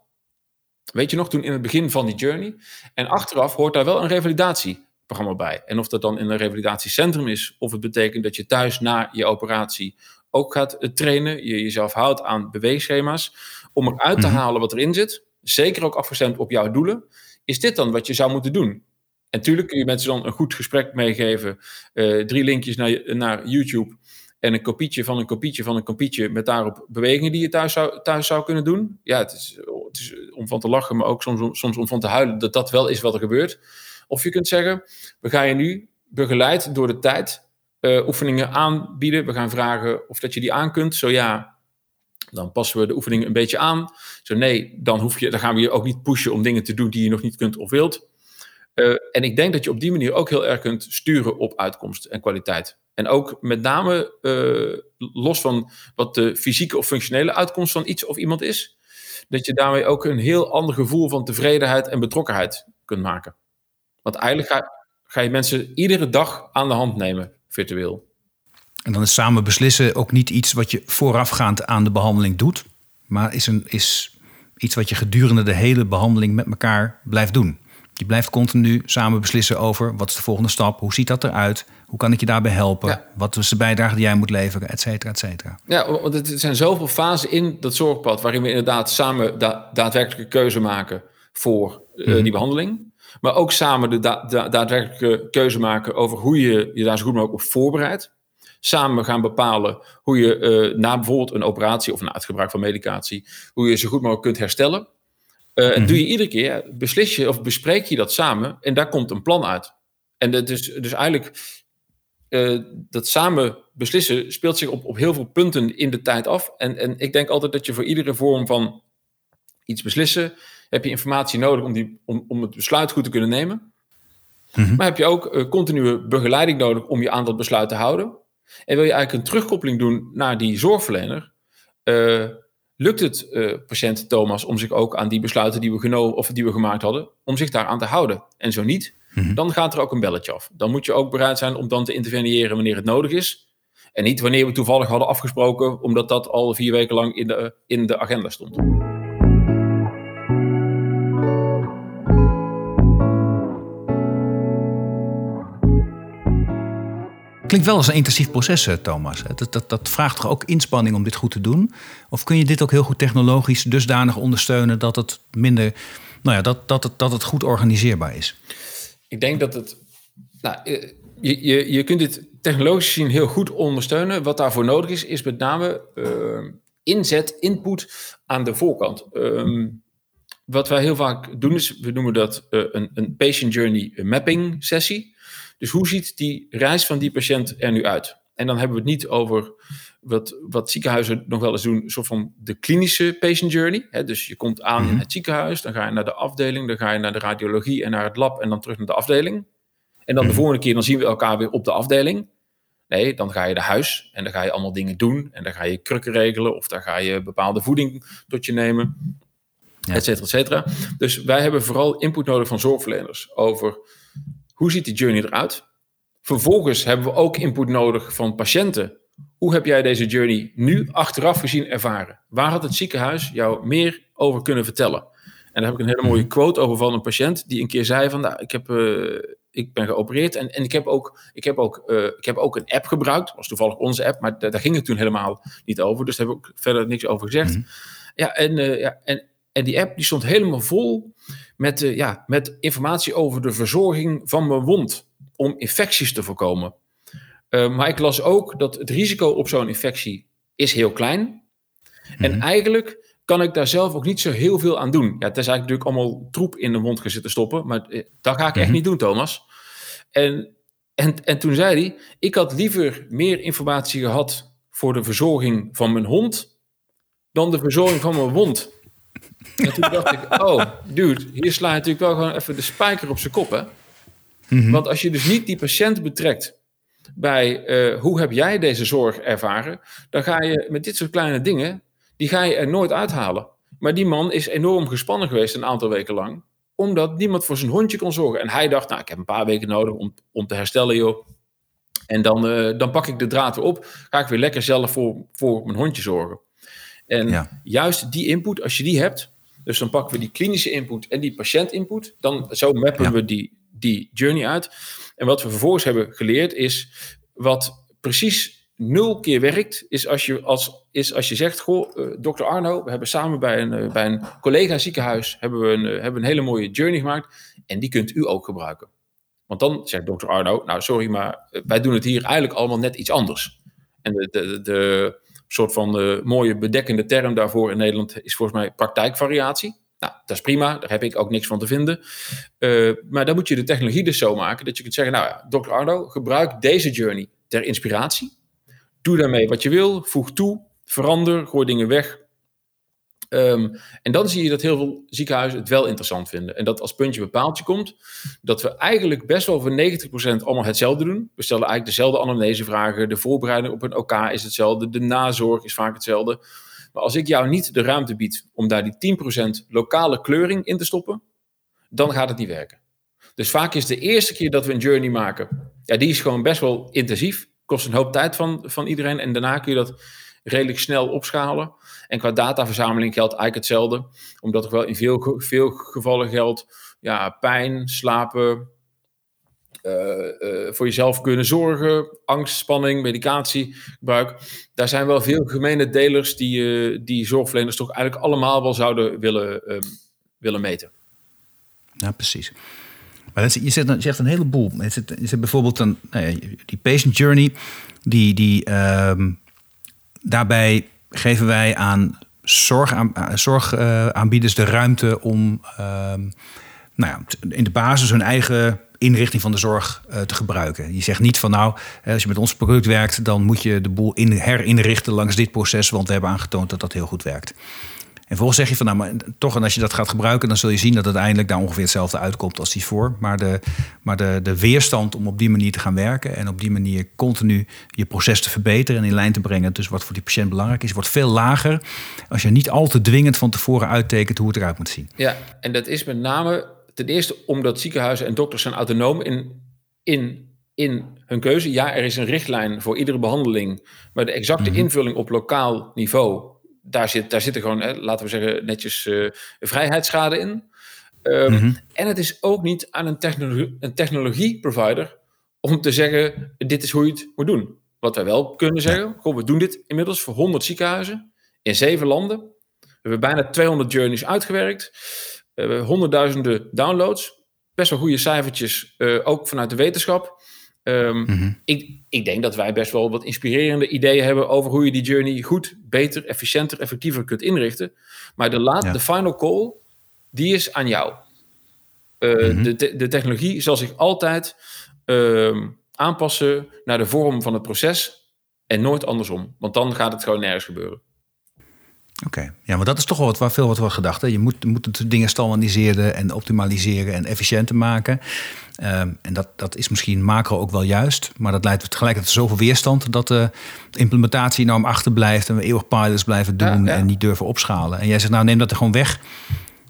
Speaker 1: Weet je nog, toen in het begin van die journey. En achteraf hoort daar wel een revalidatieprogramma bij. En of dat dan in een revalidatiecentrum is, of het betekent dat je thuis na je operatie ook gaat eh, trainen, je jezelf houdt aan beweegschema's, om eruit te mhm. halen wat erin zit, zeker ook afgestemd op jouw doelen, is dit dan wat je zou moeten doen? En natuurlijk kun je mensen dan een goed gesprek meegeven, uh, drie linkjes naar, naar YouTube en een kopietje van een kopietje van een kopietje met daarop bewegingen die je thuis zou, thuis zou kunnen doen. Ja, het is, het is om van te lachen, maar ook soms, soms om van te huilen dat dat wel is wat er gebeurt. Of je kunt zeggen, we gaan je nu begeleid door de tijd uh, oefeningen aanbieden. We gaan vragen of dat je die aan kunt. Zo ja, dan passen we de oefeningen een beetje aan. Zo nee, dan, hoef je, dan gaan we je ook niet pushen om dingen te doen die je nog niet kunt of wilt. Uh, en ik denk dat je op die manier ook heel erg kunt sturen op uitkomst en kwaliteit. En ook met name uh, los van wat de fysieke of functionele uitkomst van iets of iemand is, dat je daarmee ook een heel ander gevoel van tevredenheid en betrokkenheid kunt maken. Want eigenlijk ga, ga je mensen iedere dag aan de hand nemen virtueel.
Speaker 2: En dan is samen beslissen ook niet iets wat je voorafgaand aan de behandeling doet, maar is, een, is iets wat je gedurende de hele behandeling met elkaar blijft doen. Je blijft continu samen beslissen over wat is de volgende stap, hoe ziet dat eruit, hoe kan ik je daarbij helpen, wat is de bijdrage die jij moet leveren, et cetera, et cetera.
Speaker 1: Ja, want er zijn zoveel fasen in dat zorgpad waarin we inderdaad samen da daadwerkelijke keuze maken voor uh, die behandeling. Maar ook samen de daadwerkelijke keuze maken over hoe je je daar zo goed mogelijk op voorbereidt. Samen gaan bepalen hoe je uh, na bijvoorbeeld een operatie of na het gebruik van medicatie, hoe je zo goed mogelijk kunt herstellen. Uh, En mhm. doe je iedere keer, beslis je of bespreek je dat samen en daar komt een plan uit. En dat is dus eigenlijk uh, dat samen beslissen speelt zich op, op heel veel punten in de tijd af. En, en ik denk altijd dat je voor iedere vorm van iets beslissen heb je informatie nodig om, die, om, om het besluit goed te kunnen nemen. Mhm. Maar heb je ook uh, continue begeleiding nodig om je aan dat besluit te houden. En wil je eigenlijk een terugkoppeling doen naar die zorgverlener, uh, lukt het uh, patiënt Thomas om zich ook aan die besluiten die we genomen of die we gemaakt hadden, om zich daaraan te houden. En zo niet, mhm. dan gaat er ook een belletje af. Dan moet je ook bereid zijn om dan te interveneren wanneer het nodig is. En niet wanneer we toevallig hadden afgesproken, omdat dat al vier weken lang in de, in de agenda stond.
Speaker 2: Klinkt wel als een intensief proces, eh, Thomas. Dat, dat, dat vraagt toch ook inspanning om dit goed te doen? Of kun je dit ook heel goed technologisch dusdanig ondersteunen dat het minder, nou ja, dat, dat, dat het goed organiseerbaar is?
Speaker 1: Ik denk dat het. Nou, eh, je, je, je kunt dit technologisch zien heel goed ondersteunen. Wat daarvoor nodig is, is met name uh, inzet, input aan de voorkant. Uh, wat wij heel vaak doen is, we noemen dat een, een patient journey mapping sessie. Dus hoe ziet die reis van die patiënt er nu uit? En dan hebben we het niet over wat, wat ziekenhuizen nog wel eens doen, een soort van de klinische patient journey. Hè? Dus je komt aan in mhm. het ziekenhuis, dan ga je naar de afdeling, dan ga je naar de radiologie en naar het lab en dan terug naar de afdeling. En dan de mhm. volgende keer, dan zien we elkaar weer op de afdeling. Nee, dan ga je naar huis en dan ga je allemaal dingen doen. En dan ga je krukken regelen of dan ga je bepaalde voeding tot je nemen, ja. et cetera, et cetera. Dus wij hebben vooral input nodig van zorgverleners over hoe ziet die journey eruit? Vervolgens hebben we ook input nodig van patiënten. Hoe heb jij deze journey nu achteraf gezien ervaren? Waar had het ziekenhuis jou meer over kunnen vertellen? En daar heb ik een hele mooie mhm. quote over van een patiënt die een keer zei van, nou, ik, heb, uh, ik ben geopereerd en, en ik, heb ook, ik, heb ook, uh, ik heb ook een app gebruikt. Dat was toevallig onze app, maar daar ging het toen helemaal niet over. Dus daar heb ik verder niks over gezegd. Mm -hmm. Ja, en, uh, ja en, en die app die stond helemaal vol met, uh, ja, met informatie over de verzorging van mijn wond. Om infecties te voorkomen. Uh, maar ik las ook dat het risico op zo'n infectie is heel klein. Mm -hmm. En eigenlijk kan ik daar zelf ook niet zo heel veel aan doen. Ja, het is eigenlijk natuurlijk allemaal troep in de mond gaan zitten stoppen. Maar uh, dat ga ik echt mm -hmm. niet doen, Thomas. En, en, en toen zei hij, ik had liever meer informatie gehad voor de verzorging van mijn hond dan de verzorging van mijn wond. En toen dacht ik, oh, dude, hier sla je natuurlijk wel gewoon even de spijker op zijn kop, hè? Mm -hmm. Want als je dus niet die patiënt betrekt bij uh, hoe heb jij deze zorg ervaren, dan ga je met dit soort kleine dingen, die ga je er nooit uithalen. Maar die man is enorm gespannen geweest een aantal weken lang, omdat niemand voor zijn hondje kon zorgen. En hij dacht, nou, ik heb een paar weken nodig om, om te herstellen, joh. En dan, uh, dan pak ik de draad weer op, ga ik weer lekker zelf voor, voor mijn hondje zorgen. En ja. juist die input, als je die hebt, Dus dan pakken we die klinische input en die patiëntinput. Dan zo mappen we die, die journey uit. En wat we vervolgens hebben geleerd is wat precies nul keer werkt, is als je, als, is als je zegt: Goh, uh, dokter Arno, we hebben samen bij een, uh, bij een collega ziekenhuis hebben we een, uh, hebben een hele mooie journey gemaakt. En die kunt u ook gebruiken. Want dan zegt dokter Arno: Nou, sorry, maar wij doen het hier eigenlijk allemaal net iets anders. En de, de, de soort van mooie bedekkende term daarvoor in Nederland is volgens mij praktijkvariatie. Nou, dat is prima, daar heb ik ook niks van te vinden. Uh, maar dan moet je de technologie dus zo maken dat je kunt zeggen: Nou ja, Dr. Arno, gebruik deze journey ter inspiratie. Doe daarmee wat je wil, voeg toe, verander, gooi dingen weg. Um, en dan zie je dat heel veel ziekenhuizen het wel interessant vinden. En dat als puntje bepaaltje komt, dat we eigenlijk best wel voor 90% allemaal hetzelfde doen. We stellen eigenlijk dezelfde anamnesevragen. De voorbereiding op een OK is hetzelfde. De nazorg is vaak hetzelfde. Maar als ik jou niet de ruimte bied om daar die 10% lokale kleuring in te stoppen, dan gaat het niet werken. Dus vaak is de eerste keer dat we een journey maken, ja, die is gewoon best wel intensief. Kost een hoop tijd van, van iedereen. En daarna kun je dat redelijk snel opschalen. En qua dataverzameling geldt eigenlijk hetzelfde. Omdat er wel in veel, veel gevallen geldt, ja, pijn, slapen, uh, uh, voor jezelf kunnen zorgen, angst, spanning, medicatiegebruik. Daar zijn wel veel gemene delers die, uh, die zorgverleners toch eigenlijk allemaal wel zouden willen, um, willen meten.
Speaker 2: Ja, precies. Maar dat is, je, zegt, je zegt een heleboel. Je zegt, bijvoorbeeld een, nou die patient journey, die, die, um, daarbij geven wij aan zorgaan, zorgaanbieders de ruimte om um, nou ja, in de basis hun eigen inrichting van de zorg uh, te gebruiken. Je zegt niet van nou, als je met ons product werkt, dan moet je de boel in, herinrichten langs dit proces, want we hebben aangetoond dat dat heel goed werkt. En vervolgens zeg je van nou, maar toch, en als je dat gaat gebruiken, dan zul je zien dat het uiteindelijk daar ongeveer hetzelfde uitkomt als die voor. Maar de, maar de, de weerstand om op die manier te gaan werken en op die manier continu je proces te verbeteren en in lijn te brengen, dus wat voor die patiënt belangrijk is, wordt veel lager als je niet al te dwingend van tevoren uittekent hoe het eruit moet zien.
Speaker 1: Ja, en dat is met name ten eerste omdat ziekenhuizen en dokters zijn autonoom in, in, in hun keuze. Ja, er is een richtlijn voor iedere behandeling, maar de exacte mm-hmm. invulling op lokaal niveau, daar zit, daar zit er gewoon, hè, laten we zeggen, netjes uh, vrijheidsschade in. Um, mm-hmm. En het is ook niet aan een, technologie, een technologieprovider om te zeggen, dit is hoe je het moet doen. Wat wij wel kunnen zeggen, goh, we doen dit inmiddels voor 100 ziekenhuizen in zeven landen. We hebben bijna 200 journeys uitgewerkt. We hebben honderdduizenden downloads. Best wel goede cijfertjes, uh, ook vanuit de wetenschap. Um, mm-hmm. ik, ik denk dat wij best wel wat inspirerende ideeën hebben over hoe je die journey goed, beter, efficiënter, effectiever kunt inrichten. Maar de, laat, ja. de final call, die is aan jou. Uh, mm-hmm. de, te, de technologie zal zich altijd uh, aanpassen naar de vorm van het proces en nooit andersom. Want dan gaat het gewoon nergens gebeuren.
Speaker 2: Oké, okay. ja, maar dat is toch wel wat, veel wat we gedacht. Hè? Je moet, moet het dingen standaardiseren en optimaliseren en efficiënter maken. Um, en dat, dat is misschien macro ook wel juist. Maar dat leidt tegelijkertijd tot zoveel weerstand dat de implementatie enorm achterblijft en we eeuwig pilots blijven doen ja, ja. en niet durven opschalen. En jij zegt, nou neem dat er gewoon weg.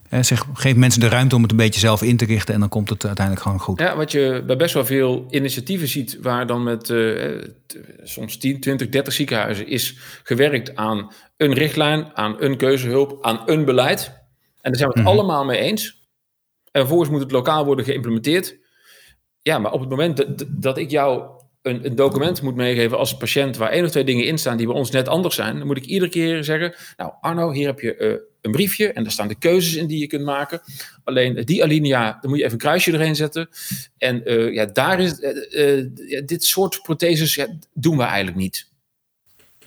Speaker 2: Eh, zeg, geef mensen de ruimte om het een beetje zelf in te richten en dan komt het uiteindelijk gewoon goed.
Speaker 1: Ja, wat je bij best wel veel initiatieven ziet, waar dan met uh, soms 10, 20, 30 ziekenhuizen is gewerkt aan een richtlijn, aan een keuzehulp, aan een beleid. En daar zijn we het mm-hmm. allemaal mee eens. En vervolgens moet het lokaal worden geïmplementeerd. Ja, maar op het moment dat, dat ik jou een, een, document moet meegeven als patiënt waar één of twee dingen in staan die bij ons net anders zijn, dan moet ik iedere keer zeggen: Nou, Arno, hier heb je uh, een briefje en daar staan de keuzes in die je kunt maken. Alleen die alinea, dan moet je even een kruisje erheen zetten. En uh, ja, daar is uh, dit soort protheses ja, doen we eigenlijk niet.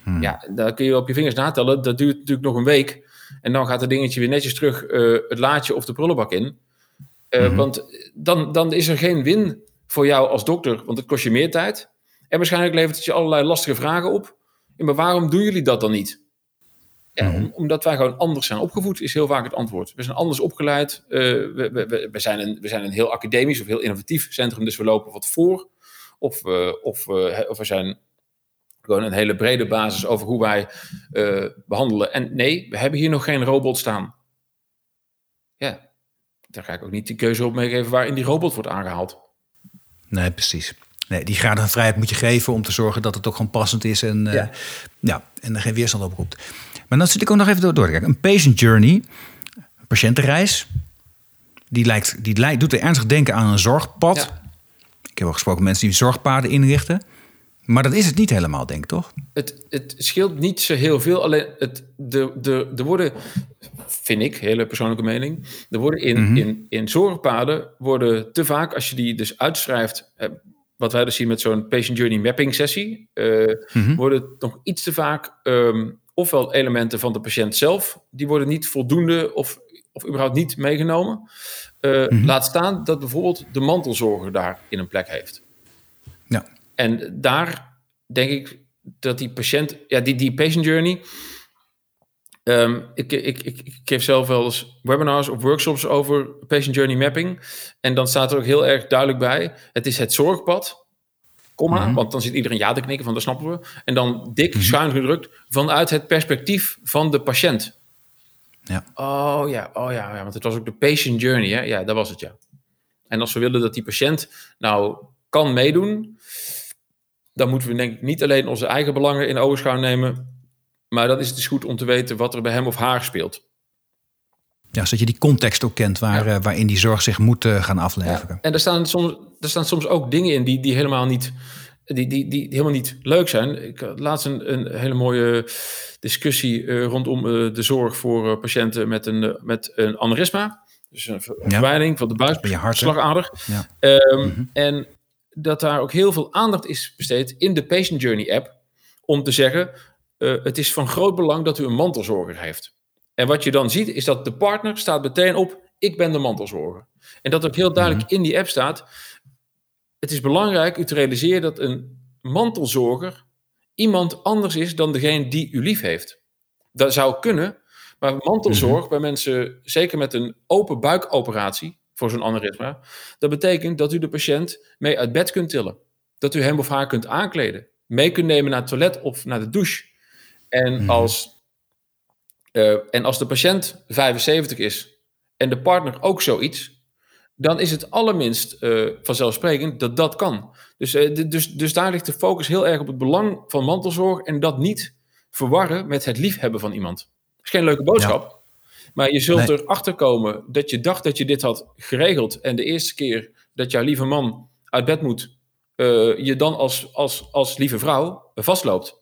Speaker 1: Hmm. Ja, daar kun je op je vingers natellen. Dat duurt natuurlijk nog een week. En dan gaat het dingetje weer netjes terug het laadje of de prullenbak in. Hmm. Want dan, dan is er geen win voor jou als dokter, want het kost je meer tijd. En waarschijnlijk levert het je allerlei lastige vragen op. Maar waarom doen jullie dat dan niet? Ja, om, mhm. omdat wij gewoon anders zijn opgevoed, is heel vaak het antwoord. We zijn anders opgeleid. Uh, we, we, we, zijn een, we zijn een heel academisch of heel innovatief centrum, dus we lopen wat voor. Of, uh, of, uh, of we zijn gewoon een hele brede basis over hoe wij behandelen. En nee, we hebben hier nog geen robot staan. Ja, daar ga ik ook niet die keuze op meegeven waarin die robot wordt aangehaald.
Speaker 2: Nee, precies. Nee, die graad van vrijheid moet je geven om te zorgen dat het ook gewoon passend is en, ja. Uh, ja, en er geen weerstand op roept. Maar dan zit ik ook nog even door, door te kijken. Een patient journey. patiëntenreis. Die, lijkt, die lijkt, doet er ernstig denken aan een zorgpad. Ik heb al gesproken met mensen die zorgpaden inrichten. Maar dat is het niet helemaal, denk ik, toch?
Speaker 1: Het, het scheelt niet zo heel veel. Alleen het, de, de, er worden, vind ik, hele persoonlijke mening, er worden in, mm in, in zorgpaden worden te vaak, als je die dus uitschrijft, eh, wat wij dus zien met zo'n patient journey mapping sessie, uh, mm worden nog iets te vaak um, ofwel elementen van de patiënt zelf, die worden niet voldoende of, of überhaupt niet meegenomen. Uh, Laat staan dat bijvoorbeeld de mantelzorger daar in een plek heeft.
Speaker 2: Ja.
Speaker 1: En daar denk ik dat die patiënt, ja, die, die patient journey. Um, ik, ik, ik, ik, geef zelf wel eens webinars of workshops over patient journey mapping. En dan staat er ook heel erg duidelijk bij: het is het zorgpad, komma, mm want dan zit iedereen ja te knikken van dat snappen we. En dan dik mm schuin gedrukt vanuit het perspectief van de patiënt.
Speaker 2: Ja.
Speaker 1: Oh ja, oh ja, ja, want het was ook de patient journey, hè? Ja, dat was het ja. En als we willen dat die patiënt nou kan meedoen, dan moeten we denk ik niet alleen onze eigen belangen in ogenschouw nemen, maar dan is het dus goed om te weten wat er bij hem of haar speelt.
Speaker 2: Ja, zodat je die context ook kent waar, ja. uh, waarin die zorg zich moet uh, gaan afleveren.
Speaker 1: Ja. En er staan, soms, er staan soms ook dingen in die, die, helemaal, niet, die, die, die helemaal niet leuk zijn. Ik had laatst een, een hele mooie discussie uh, rondom de zorg voor patiënten met een, met een aneurysma. Dus een verwijding ja. van de. Ja. Um, mm -hmm. En dat daar ook heel veel aandacht is besteed in de Patient Journey app. Om te zeggen, uh, het is van groot belang dat u een mantelzorger heeft. En wat je dan ziet, is dat de partner staat meteen op, ik ben de mantelzorger. En dat ook heel duidelijk mm-hmm. in die app staat, het is belangrijk u te realiseren dat een mantelzorger iemand anders is dan degene die u lief heeft. Dat zou kunnen, maar mantelzorg mm-hmm. bij mensen, zeker met een open buikoperatie, voor zo'n aneurysma. Dat betekent dat u de patiënt mee uit bed kunt tillen. Dat u hem of haar kunt aankleden. Mee kunt nemen naar het toilet of naar de douche. En, mm. als, uh, en als de patiënt 75 is en de partner ook zoiets, dan is het allerminst uh, vanzelfsprekend dat dat kan. Dus, uh, dus, dus daar ligt de focus heel erg op het belang van mantelzorg en dat niet verwarren met het liefhebben van iemand. Dat is geen leuke boodschap. Ja. Maar je zult nee. erachter komen dat je dacht dat je dit had geregeld. En de eerste keer dat jouw lieve man uit bed moet, uh, je dan als, als, als lieve vrouw vastloopt.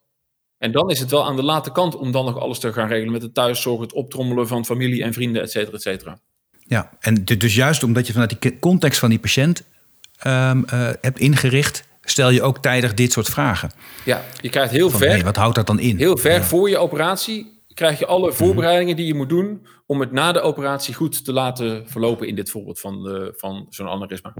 Speaker 1: En dan is het wel aan de late kant om dan nog alles te gaan regelen met het thuiszorg, het optrommelen van familie en vrienden, et cetera, et cetera.
Speaker 2: Ja, en dus juist omdat je vanuit die context van die patiënt um, uh, hebt ingericht, stel je ook tijdig dit soort vragen.
Speaker 1: Ja, je krijgt heel van, ver.
Speaker 2: Hey, wat houdt dat dan in?
Speaker 1: Heel ver ja. voor je operatie krijg je alle voorbereidingen die je moet doen om het na de operatie goed te laten verlopen in dit voorbeeld van, de, van zo'n aneurysma.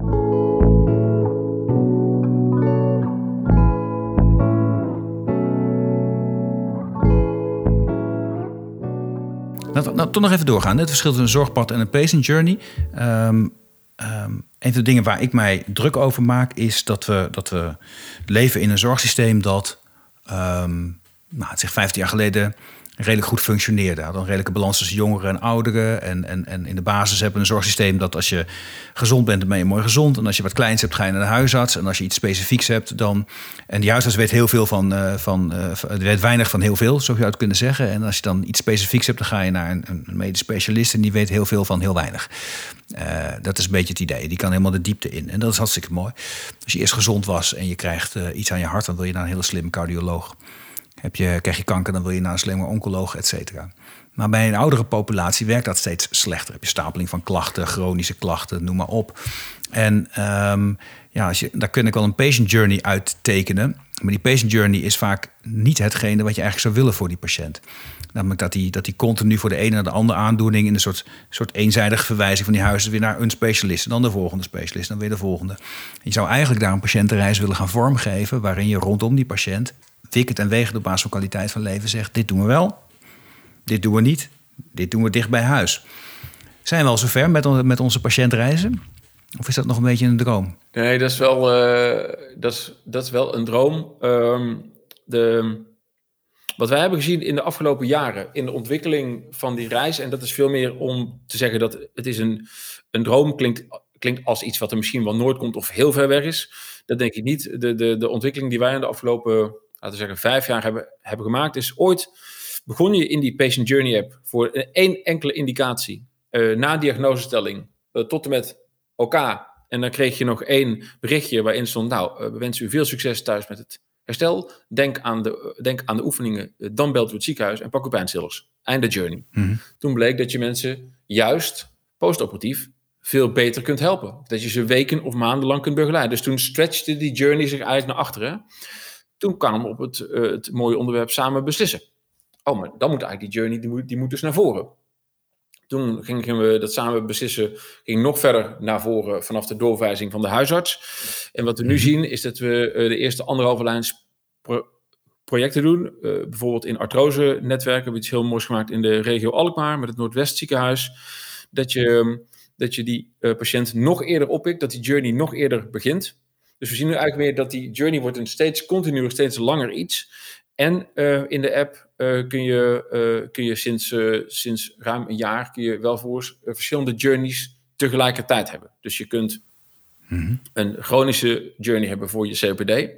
Speaker 2: Nou, nou, toch nog even doorgaan. Het verschil tussen een zorgpad en een patient journey. Um, een van de dingen waar ik mij druk over maak, is dat we, dat we leven in een zorgsysteem dat, um, nou, het zich 15 jaar geleden redelijk goed functioneerde. Hadden een redelijke balans tussen jongeren en ouderen. En, en, en in de basis hebben we een zorgsysteem dat als je gezond bent, dan ben je mooi gezond. En als je wat kleins hebt, ga je naar de huisarts. En als je iets specifieks hebt, dan. En die huisarts weet heel veel van. Uh, van uh, weet weinig van heel veel, zou je het kunnen zeggen. En als je dan iets specifieks hebt, dan ga je naar een, een medisch specialist. En die weet heel veel van heel weinig. Uh, dat is een beetje het idee. Die kan helemaal de diepte in. En dat is hartstikke mooi. Als je eerst gezond was en je krijgt iets aan je hart, dan wil je naar een hele slimme cardioloog. Heb je, krijg je kanker, dan wil je naar een slimme oncoloog, et cetera. Maar bij een oudere populatie werkt dat steeds slechter. Heb je stapeling van klachten, chronische klachten, noem maar op. En um, ja, als je, daar kun ik wel een patient journey uittekenen. Maar die patient journey is vaak niet hetgene wat je eigenlijk zou willen voor die patiënt. Namelijk dat die, dat die continu voor de ene naar de andere aandoening... in een soort, soort eenzijdige verwijzing van die huizen... weer naar een specialist en dan de volgende specialist... dan weer de volgende. Je zou eigenlijk daar een patiëntenreis willen gaan vormgeven... waarin je rondom die patiënt wikkend en wegend op basis van kwaliteit van leven zegt: dit doen we wel, dit doen we niet, dit doen we dicht bij huis. Zijn we al zover met, met onze patiëntreizen? Of is dat nog een beetje een droom?
Speaker 1: Nee, dat is wel, uh, dat is, dat is wel een droom. Um, de, wat wij hebben gezien in de afgelopen jaren in de ontwikkeling van die reis, en dat is veel meer om te zeggen dat het is een, een droom klinkt, klinkt als iets wat er misschien wel nooit komt of heel ver weg is. Dat denk ik niet. De, de, de ontwikkeling die wij in de afgelopen laten we zeggen, vijf jaar hebben, hebben gemaakt, is ooit begon je in die Patient Journey app voor één enkele indicatie. na diagnosestelling tot en met elkaar. En dan kreeg je nog één berichtje waarin stond: Nou, we wensen u veel succes thuis met het herstel. Denk aan de, denk aan de oefeningen. Dan belt u het ziekenhuis en pak uw pijnstillers. Einde journey. Mhm. Toen bleek dat je mensen juist postoperatief veel beter kunt helpen. Dat je ze weken of maanden lang kunt begeleiden. Dus toen stretchte die journey zich eigenlijk naar achteren. Toen kwam op het, uh, het mooie onderwerp samen beslissen. Oh, maar dan moet eigenlijk die journey, die moet, die moet dus naar voren. Toen gingen we dat samen beslissen, ging nog verder naar voren vanaf de doorwijzing van de huisarts. En wat we nu mhm. zien is dat we uh, de eerste anderhalve lijns projecten doen. Uh, bijvoorbeeld in artrose-netwerken hebben we iets heel moois gemaakt in de regio Alkmaar met het Noordwest ziekenhuis. Dat je, dat je die uh, patiënt nog eerder oppikt, dat die journey nog eerder begint. Dus we zien nu eigenlijk weer dat die journey wordt een steeds continu, steeds langer iets. En uh, in de app uh, kun je, uh, kun je sinds, sinds ruim een jaar kun je wel voor verschillende journeys tegelijkertijd hebben. Dus je kunt mm -hmm. een chronische journey hebben voor je COPD.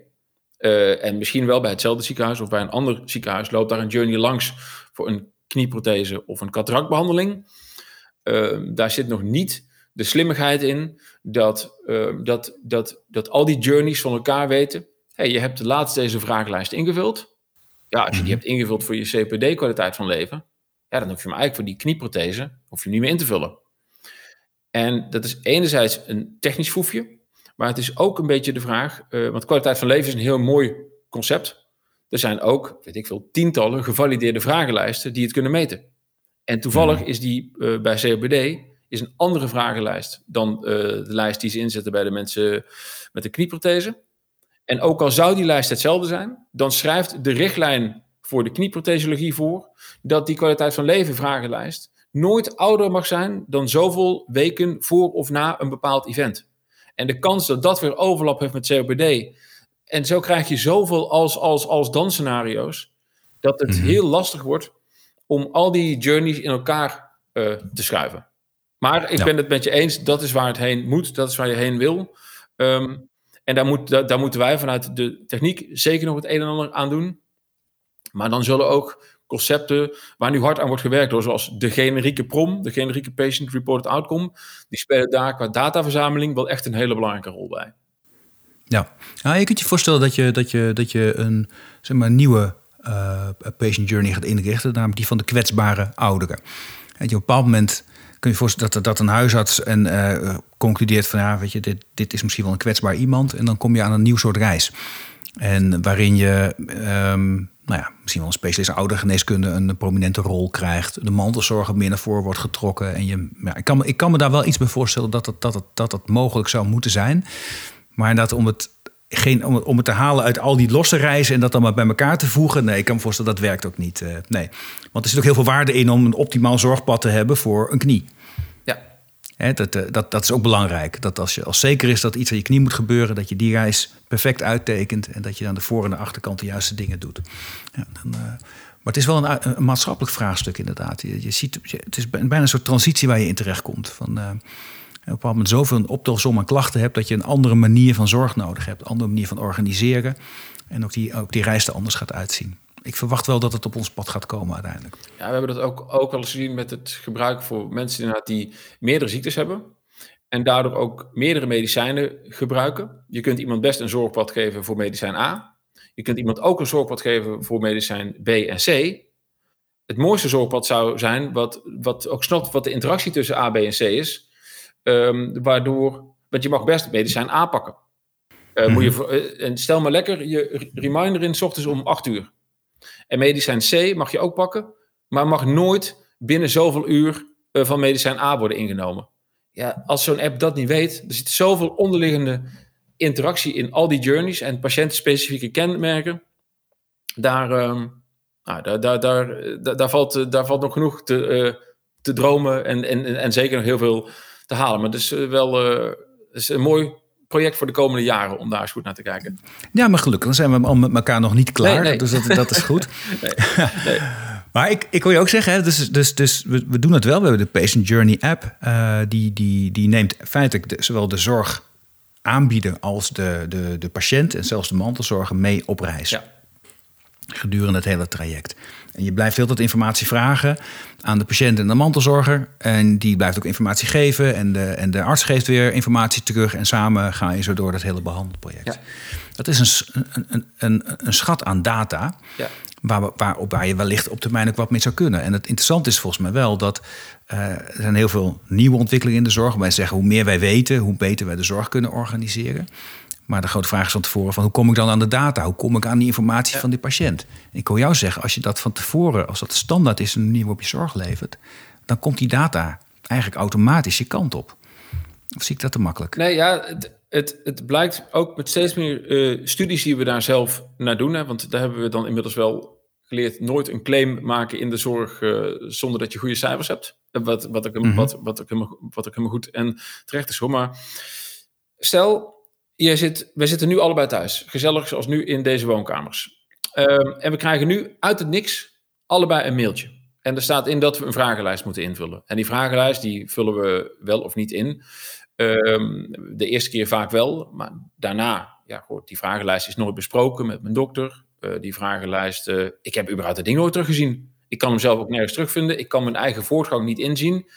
Speaker 1: en misschien wel bij hetzelfde ziekenhuis of bij een ander ziekenhuis loopt daar een journey langs voor een knieprothese of een cataractbehandeling. daar zit nog niet de slimmigheid in dat, dat, dat, dat al die journeys van elkaar weten. Hey, je hebt laatst deze vragenlijst ingevuld. Ja, als je die mhm. hebt ingevuld voor je CPD-kwaliteit van leven, ja, dan hoef je hem eigenlijk voor die knieprothese hoef je niet meer in te vullen. En dat is enerzijds een technisch foefje, maar het is ook een beetje de vraag, uh, want kwaliteit van leven is een heel mooi concept. Er zijn ook, weet ik veel, tientallen gevalideerde vragenlijsten die het kunnen meten. En toevallig mhm. is die uh, bij COPD is een andere vragenlijst dan uh, de lijst die ze inzetten bij de mensen met een knieprothese. En ook al zou die lijst hetzelfde zijn, dan schrijft de richtlijn voor de knieprothesologie voor dat die kwaliteit van leven vragenlijst nooit ouder mag zijn dan zoveel weken voor of na een bepaald event. En de kans dat dat weer overlap heeft met COPD. En zo krijg je zoveel als, als, als dan scenario's, dat het mhm. heel lastig wordt om al die journeys in elkaar uh, te schuiven. Maar ik ben het met je eens, dat is waar het heen moet, dat is waar je heen wil. Um, en daar, moet, daar, moeten wij vanuit de techniek zeker nog het een en ander aan doen. Maar dan zullen ook concepten waar nu hard aan wordt gewerkt, door, zoals de generieke PROM, de generieke Patient Reported Outcome, die spelen daar qua dataverzameling wel echt een hele belangrijke rol bij.
Speaker 2: Ja, nou, je kunt je voorstellen dat je, dat je, dat je een zeg maar, nieuwe uh, patient journey gaat inrichten, namelijk die van de kwetsbare ouderen. En je op een bepaald moment kun je voorstellen dat, dat een huisarts en, uh, concludeert van ja, weet je, dit, dit is misschien wel een kwetsbaar iemand. En dan kom je aan een nieuw soort reis. En waarin je um, nou ja, misschien wel een specialist oudergeneeskunde een prominente rol krijgt. De mantelzorger meer naar voren wordt getrokken. En je, ja, ik, kan ik kan me daar wel iets bij voorstellen dat het, dat, dat mogelijk zou moeten zijn. Maar dat om het, geen, om, het, om het te halen uit al die losse reizen en dat dan maar bij elkaar te voegen. Nee, ik kan me voorstellen dat werkt ook niet. Uh, nee. Want er zit ook heel veel waarde in om een optimaal zorgpad te hebben voor een knie dat, eh, dat, dat is ook belangrijk. Dat als je als zeker is dat iets aan je knie moet gebeuren, dat je die reis perfect uittekent en dat je aan de voor- en de achterkant de juiste dingen doet. Ja, dan, uh, maar het is wel een, een, maatschappelijk vraagstuk inderdaad. Je, je ziet, het is bijna een soort transitie waar je in terechtkomt. Van, uh, op een bepaald moment zoveel een optelsom aan klachten hebt dat je een andere manier van zorg nodig hebt, een andere manier van organiseren. En ook die, ook die reis er anders gaat uitzien ik verwacht wel dat het op ons pad gaat komen uiteindelijk.
Speaker 1: Ja, we hebben dat ook, ook wel eens gezien met het gebruik voor mensen die meerdere ziektes hebben. En daardoor ook meerdere medicijnen gebruiken. Je kunt iemand best een zorgpad geven voor medicijn A. Je kunt iemand ook een zorgpad geven voor medicijn B en C. Het mooiste zorgpad zou zijn, wat, wat ook snapt wat de interactie tussen A, B en C is. Um, waardoor, want je mag best medicijn A pakken. Uh, moet je, uh, en stel maar lekker je reminder in, s ochtends om 8 uur. En medicijn C mag je ook pakken, maar mag nooit binnen zoveel uur eh, van medicijn A worden ingenomen. Ja, als zo'n app dat niet weet, er zit zoveel onderliggende interactie in al die journeys en patiëntenspecifieke kenmerken. Daar, uh, nou, daar, daar, daar, daar, valt, daar valt nog genoeg te, uh, te dromen en, en, en zeker nog heel veel te halen. Maar het is wel uh, is een mooi project voor de komende jaren om daar eens goed naar te kijken.
Speaker 2: Ja, maar gelukkig, dan zijn we al met elkaar nog niet klaar. Dus dat, dat is goed. nee, nee. Maar ik, ik wil je ook zeggen, hè, dus, dus, dus we, we doen het wel. We hebben de Patient Journey app. Uh, die, die, die neemt feitelijk de, zowel de zorg aanbieden als de, de, de patiënt en zelfs de mantelzorger mee op reis. Ja. Gedurende het hele traject. En je blijft heel wat informatie vragen aan de patiënt en de mantelzorger. En die blijft ook informatie geven. En de, en de arts geeft weer informatie terug. En samen ga je zo door dat hele behandelproject. Ja. Dat is een, een, een, een schat aan data. Ja. Waar, waar, waar je wellicht op termijn ook wat mee zou kunnen. En het interessante is volgens mij wel dat uh, er zijn heel veel nieuwe ontwikkelingen in de zorg. Wij zeggen hoe meer wij weten, hoe beter wij de zorg kunnen organiseren. Maar de grote vraag is van tevoren: van hoe kom ik dan aan de data? Hoe kom ik aan die informatie van die patiënt? Ik wil jou zeggen, als je dat van tevoren, als dat standaard is een manier waarop je zorg levert, dan komt die data eigenlijk automatisch je kant op. Of zie ik dat te makkelijk?
Speaker 1: Nee, ja, het, het, het blijkt ook met steeds meer uh, studies die we daar zelf naar doen. Hè, want daar hebben we dan inmiddels wel geleerd nooit een claim maken in de zorg uh, zonder dat je goede cijfers hebt. Wat, wat, ik, mm -hmm. wat, wat, ik, wat ik helemaal goed en terecht is hoor. Maar stel, jij zit, wij zitten nu allebei thuis. Gezellig zoals nu in deze woonkamers. Um, en we krijgen nu uit het niks allebei een mailtje. En er staat in dat we een vragenlijst moeten invullen. En die vragenlijst die vullen we wel of niet in. Um, de eerste keer vaak wel, maar daarna, ja, goed, die vragenlijst is nooit besproken met mijn dokter. Uh, die vragenlijst, uh, ik heb überhaupt het ding nooit teruggezien. Ik kan hem zelf ook nergens terugvinden. Ik kan mijn eigen voortgang niet inzien.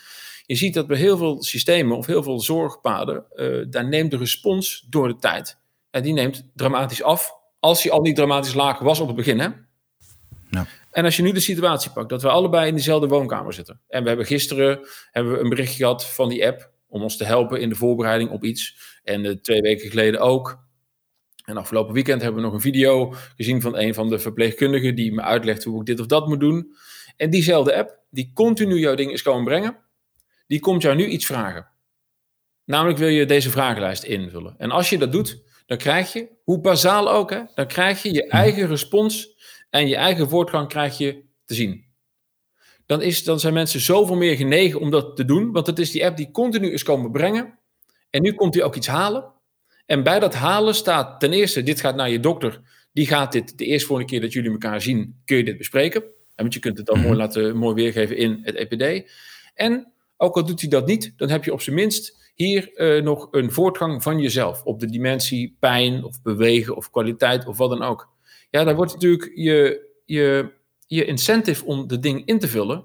Speaker 1: Je ziet dat bij heel veel systemen of heel veel zorgpaden, uh, daar neemt de respons door de tijd. En die neemt dramatisch af, als hij al niet dramatisch laag was op het begin. Hè? Ja. En als je nu de situatie pakt dat we allebei in dezelfde woonkamer zitten. En we hebben gisteren hebben we een bericht gehad van die app om ons te helpen in de voorbereiding op iets. En uh, twee weken geleden ook. En afgelopen weekend hebben we nog een video gezien van een van de verpleegkundigen die me uitlegt hoe ik dit of dat moet doen. En diezelfde app, die continu jouw ding is komen brengen, die komt jou nu iets vragen. Namelijk wil je deze vragenlijst invullen. En als je dat doet, dan krijg je, hoe bazaal ook, hè, dan krijg je je eigen respons en je eigen voortgang krijg je te zien. Dan, is, dan zijn mensen zoveel meer genegen om dat te doen, want het is die app die continu is komen brengen. En nu komt hij ook iets halen. En bij dat halen staat ten eerste, dit gaat naar je dokter. Die gaat dit de eerste volgende keer dat jullie elkaar zien, kun je dit bespreken. En want je kunt het dan mooi laten mooi weergeven in het EPD. En ook al doet hij dat niet, dan heb je op zijn minst hier uh, nog een voortgang van jezelf. Op de dimensie pijn of bewegen of kwaliteit of wat dan ook. Ja, dan wordt natuurlijk je, je, je incentive om de ding in te vullen,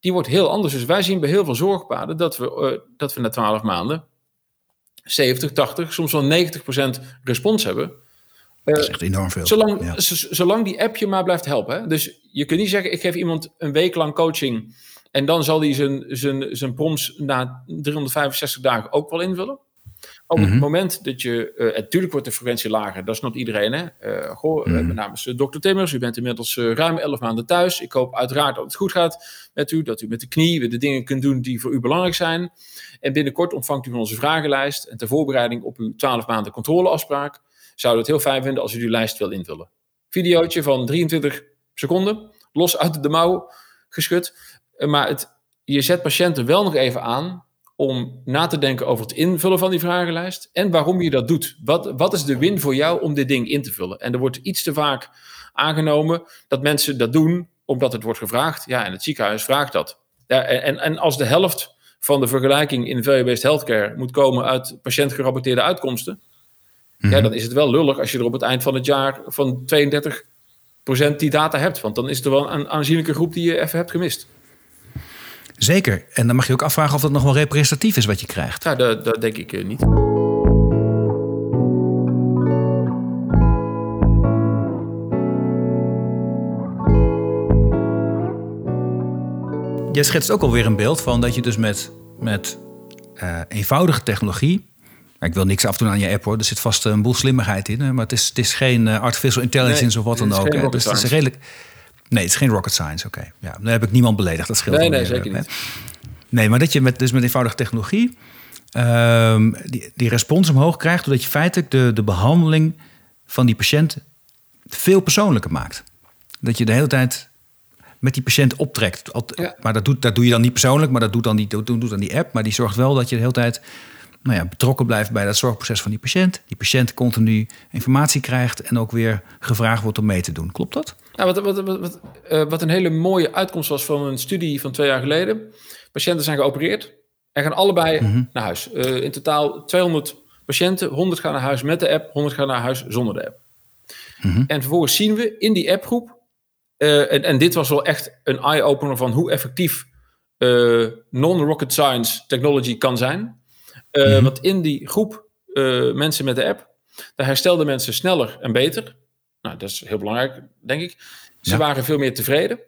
Speaker 1: die wordt heel anders. Dus wij zien bij heel veel zorgpaden dat we, uh, dat we na 12 maanden 70, 80, soms wel 90% respons hebben.
Speaker 2: Uh, dat is echt enorm veel.
Speaker 1: Zolang, ja. zolang die app je maar blijft helpen. Hè? Dus je kunt niet zeggen, ik geef iemand een week lang coaching en dan zal hij zijn, zijn, zijn proms na 365 dagen ook wel invullen. Op het mhm. moment dat je, uh, natuurlijk wordt de frequentie lager, dat is nog iedereen. Hè? Uh, goh, mm mijn naam is Dr. Timmers, u bent inmiddels ruim 11 maanden thuis. Ik hoop uiteraard dat het goed gaat met u, dat u met de knie weer de dingen kunt doen die voor u belangrijk zijn. En binnenkort ontvangt u van onze vragenlijst en ter voorbereiding op uw 12 maanden controleafspraak zouden we het heel fijn vinden als u die lijst wil invullen. Videootje van 23 seconden, los uit de mouw geschud. Eh, maar het, je zet patiënten wel nog even aan om na te denken over het invullen van die vragenlijst en waarom je dat doet. Wat, wat is de win voor jou om dit ding in te vullen? En er wordt iets te vaak aangenomen dat mensen dat doen omdat het wordt gevraagd. Ja, en het ziekenhuis vraagt dat. Ja, en, en als de helft van de vergelijking in value-based healthcare moet komen uit patiëntgerapporteerde uitkomsten, ja, mhm. dan is het wel lullig als je er op het eind van het jaar van 32% die data hebt. Want dan is er wel een aanzienlijke groep die je even hebt gemist.
Speaker 2: Zeker. En dan mag je ook afvragen of dat nog wel representatief is wat je krijgt.
Speaker 1: Ja, dat, dat denk ik uh, niet.
Speaker 2: Je schetst ook alweer een beeld van dat je dus met, met uh, eenvoudige technologie. Ik wil niks afdoen aan je app hoor. Er zit vast een boel slimmigheid in. Maar het is, het is geen uh, artificial intelligence nee, of wat dan ook. Dus het is redelijk. Nee, het is geen rocket science, oké. Okay. Ja, dan heb ik niemand beledigd, dat scheelt
Speaker 1: Nee, nee, zeker niet.
Speaker 2: Nee, maar dat je met, dus met eenvoudige technologie um, die, die respons omhoog krijgt... doordat je feitelijk de, de behandeling van die patiënt veel persoonlijker maakt. Dat je de hele tijd met die patiënt optrekt. Maar dat, doet, dat doe je dan niet persoonlijk, maar dat doet dan, die, doet dan die app. Maar die zorgt wel dat je de hele tijd nou ja, betrokken blijft bij dat zorgproces van die patiënt. Die patiënt continu informatie krijgt en ook weer gevraagd wordt om mee te doen. Klopt dat?
Speaker 1: Nou, wat, wat, wat, uh, wat een hele mooie uitkomst was van een studie van twee jaar geleden. Patiënten zijn geopereerd en gaan allebei mm -hmm. naar huis. Uh, in totaal 200 patiënten, 100 gaan naar huis met de app, 100 gaan naar huis zonder de app. Mm -hmm. En vervolgens zien we in die appgroep en, en dit was wel echt een eye-opener van hoe effectief non-rocket science technology kan zijn. Mm Want in die groep mensen met de app, daar herstelden mensen sneller en beter. Nou, dat is heel belangrijk, denk ik. Ze waren veel meer tevreden.